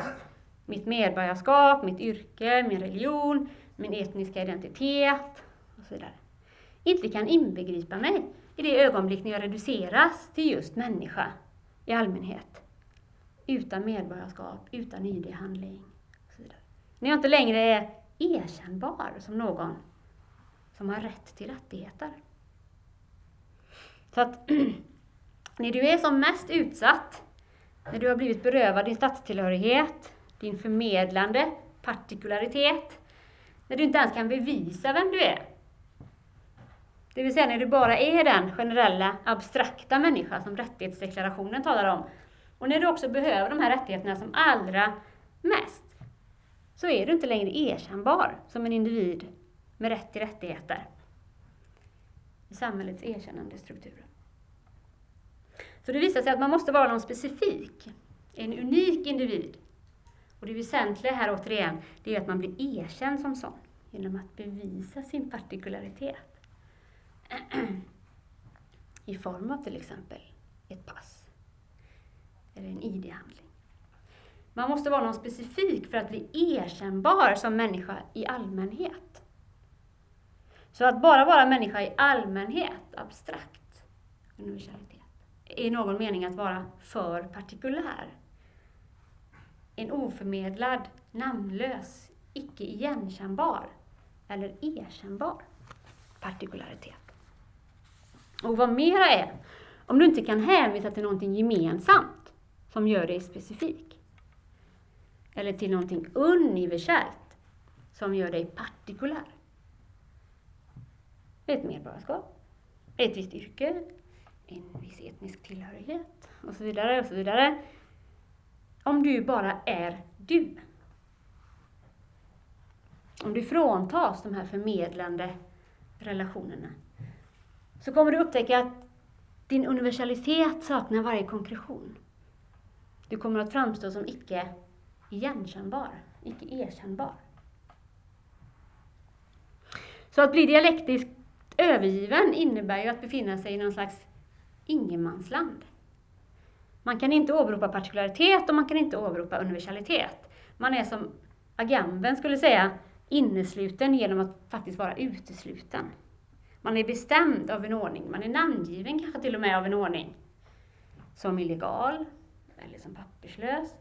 mitt medborgarskap, mitt yrke, min religion, min etniska identitet och så vidare, inte kan inbegripa mig i det ögonblick när jag reduceras till just människa i allmänhet. Utan medborgarskap, utan ID-handling och så vidare. När jag inte längre är erkännbar som någon som har rätt till rättigheter. Så att när du är som mest utsatt, när du har blivit berövad din statstillhörighet, din förmedlande partikularitet, när du inte ens kan bevisa vem du är. Det vill säga när du bara är den generella, abstrakta människa som rättighetsdeklarationen talar om. Och när du också behöver de här rättigheterna som allra mest, så är du inte längre erkännbar som en individ med rätt till rättigheter i samhällets erkännande strukturer. Så det visar sig att man måste vara någon specifik, en unik individ. Och det väsentliga här återigen, det är att man blir erkänd som sån genom att bevisa sin partikularitet. I form av till exempel ett pass eller en ID-handling. Man måste vara någon specifik för att bli erkännbar som människa i allmänhet. Så att bara vara människa i allmänhet, abstrakt universalitet, i någon mening att vara för partikulär. En oförmedlad, namnlös, icke igenkännbar eller erkännbar partikularitet. Och vad mera är, om du inte kan hänvisa till någonting gemensamt som gör dig specifik, eller till någonting universellt som gör dig partikulär. Ett medborgarskap, ett visst yrke, en viss etnisk tillhörighet och så vidare och så vidare. Om du bara är du. Om du fråntas de här förmedlande relationerna så kommer du upptäcka att din universalitet saknar varje konkretion. Du kommer att framstå som icke igenkännbar, icke erkännbar. Så att bli dialektiskt övergiven innebär ju att befinna sig i någon slags ingenmansland. Man kan inte åberopa partikularitet och man kan inte åberopa universalitet. Man är som Agamben skulle säga, innesluten genom att faktiskt vara utesluten. Man är bestämd av en ordning, man är namngiven kanske till och med av en ordning. Som illegal, eller som papperslös.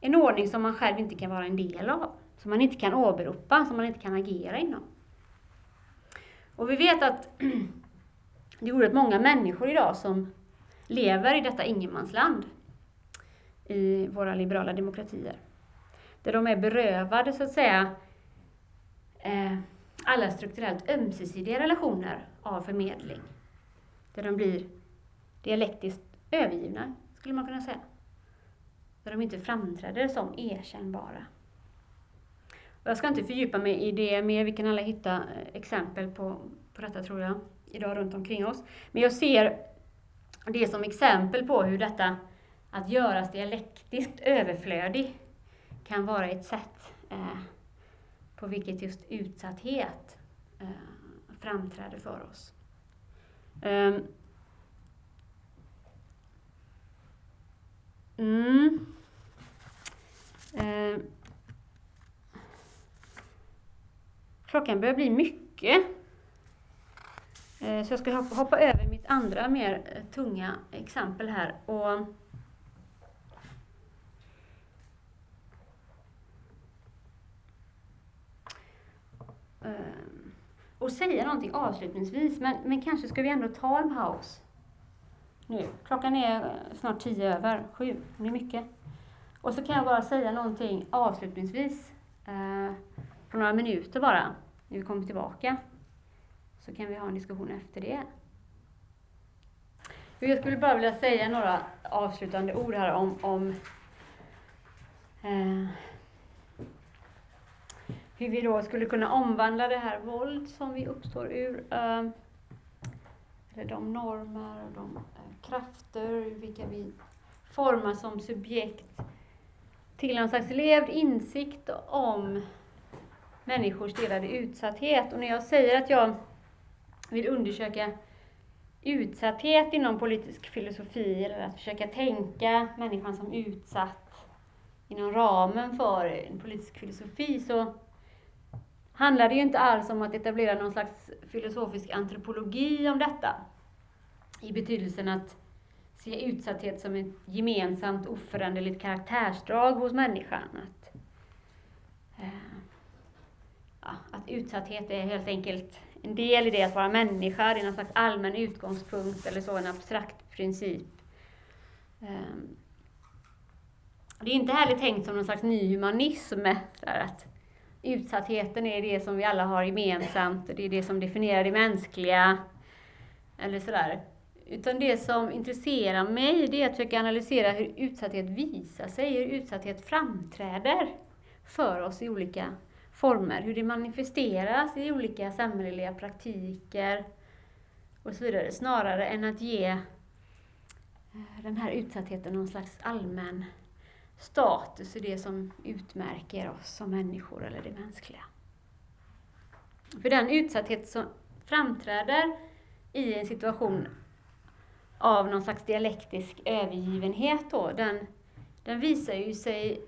En ordning som man själv inte kan vara en del av, som man inte kan åberopa, som man inte kan agera inom. Och vi vet att det är oerhört många människor idag som lever i detta ingenmansland i våra liberala demokratier. Där de är berövade, så att säga, eh, alla strukturellt ömsesidiga relationer av förmedling. Där de blir dialektiskt övergivna, skulle man kunna säga. Där de inte framträder som erkännbara. Och jag ska inte fördjupa mig i det mer, vi kan alla hitta eh, exempel på, på detta tror jag, idag runt omkring oss. Men jag ser det som exempel på hur detta att göras dialektiskt överflödig kan vara ett sätt eh, på vilket just utsatthet eh, framträder för oss. Um, mm. uh, klockan börjar bli mycket. Eh, så jag ska hoppa över mitt andra mer eh, tunga exempel här. Och eh, och säga någonting avslutningsvis, men, men kanske ska vi ändå ta en paus nu. Klockan är snart tio över sju, det är mycket. Och så kan jag bara säga någonting avslutningsvis, eh, på några minuter bara, när vi kommer tillbaka. Så kan vi ha en diskussion efter det. Jag skulle bara vilja säga några avslutande ord här om, om eh, hur vi då skulle kunna omvandla det här våld som vi uppstår ur, eh, eller de normer och de eh, krafter vilka vi formar som subjekt till någon slags levd insikt om människors delade utsatthet. Och när jag säger att jag vill undersöka utsatthet inom politisk filosofi, eller att försöka tänka människan som utsatt inom ramen för en politisk filosofi, så handlar det ju inte alls om att etablera någon slags filosofisk antropologi om detta. I betydelsen att se utsatthet som ett gemensamt oföränderligt karaktärsdrag hos människan. Att, eh, ja, att utsatthet är helt enkelt en del i det att vara människa, det är någon slags allmän utgångspunkt eller så, en abstrakt princip. Ehm, det är inte heller tänkt som någon slags ny humanism, där att utsattheten är det som vi alla har gemensamt, det är det som definierar det mänskliga, eller sådär. Utan det som intresserar mig, det är att försöka analysera hur utsatthet visar sig, hur utsatthet framträder för oss i olika former, hur det manifesteras i olika samhälleliga praktiker och så vidare, snarare än att ge eh, den här utsattheten någon slags allmän status i det som utmärker oss som människor eller det mänskliga. För den utsatthet som framträder i en situation av någon slags dialektisk övergivenhet då, den, den visar ju sig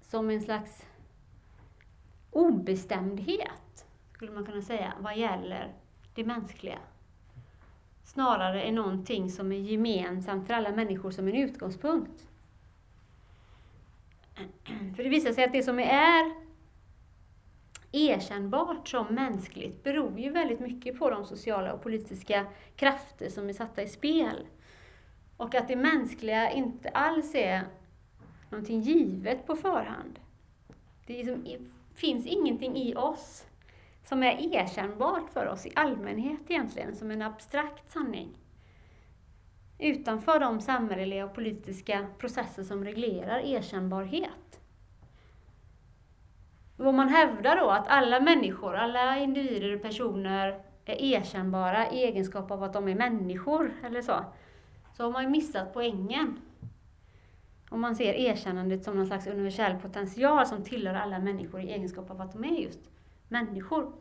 som en slags obestämdhet, skulle man kunna säga, vad gäller det mänskliga. Snarare än någonting som är gemensamt för alla människor som en utgångspunkt. För det visar sig att det som är erkännbart som mänskligt beror ju väldigt mycket på de sociala och politiska krafter som är satta i spel. Och att det mänskliga inte alls är någonting givet på förhand. Det liksom, finns ingenting i oss som är erkännbart för oss i allmänhet egentligen, som en abstrakt sanning. Utanför de samhälleliga och politiska processer som reglerar erkännbarhet. Vad man hävdar då, att alla människor, alla individer och personer är erkännbara i egenskap av att de är människor, eller så, så har man ju missat poängen. Om man ser erkännandet som någon slags universell potential som tillhör alla människor i egenskap av att de är just människor.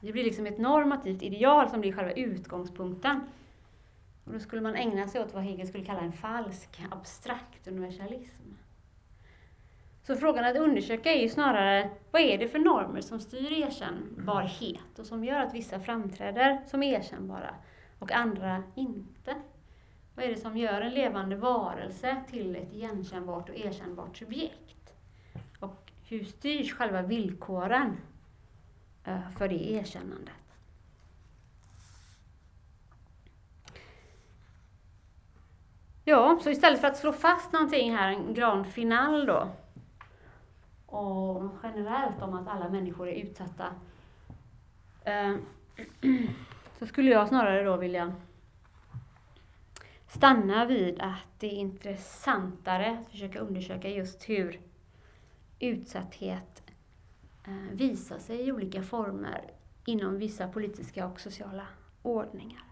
Det blir liksom ett normativt ideal som blir själva utgångspunkten. Och då skulle man ägna sig åt vad Hegel skulle kalla en falsk, abstrakt universalism. Så frågan att undersöka är ju snarare, vad är det för normer som styr erkännbarhet och som gör att vissa framträder som erkännbara och andra inte? Vad är det som gör en levande varelse till ett igenkännbart och erkännbart subjekt? Och hur styrs själva villkoren eh, för det erkännandet? Ja, så istället för att slå fast någonting här, en grand final då, och generellt om att alla människor är utsatta, eh, så skulle jag snarare då vilja stanna vid att det är intressantare att försöka undersöka just hur utsatthet eh, visar sig i olika former inom vissa politiska och sociala ordningar.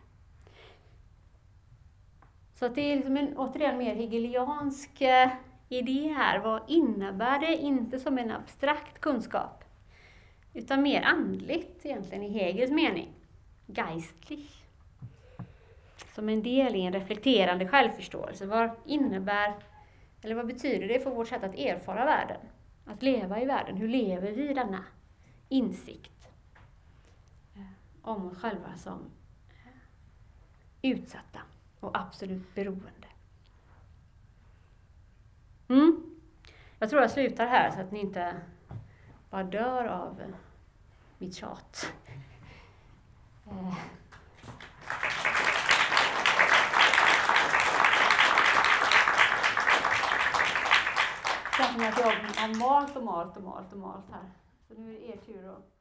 Så att det är liksom en återigen mer hegeliansk eh, idé här. Vad innebär det? Inte som en abstrakt kunskap, utan mer andligt egentligen i Hegels mening. Geistlich. Som en del i en reflekterande självförståelse. Vad innebär, eller vad betyder det för vårt sätt att erfara världen? Att leva i världen. Hur lever vi i denna insikt eh, om oss själva som utsatta och absolut beroende? Mm. Jag tror jag slutar här så att ni inte bara dör av mitt tjat. Eh. Känns som att jag har malt och malt och malt och malt här. Så nu är det er tur att.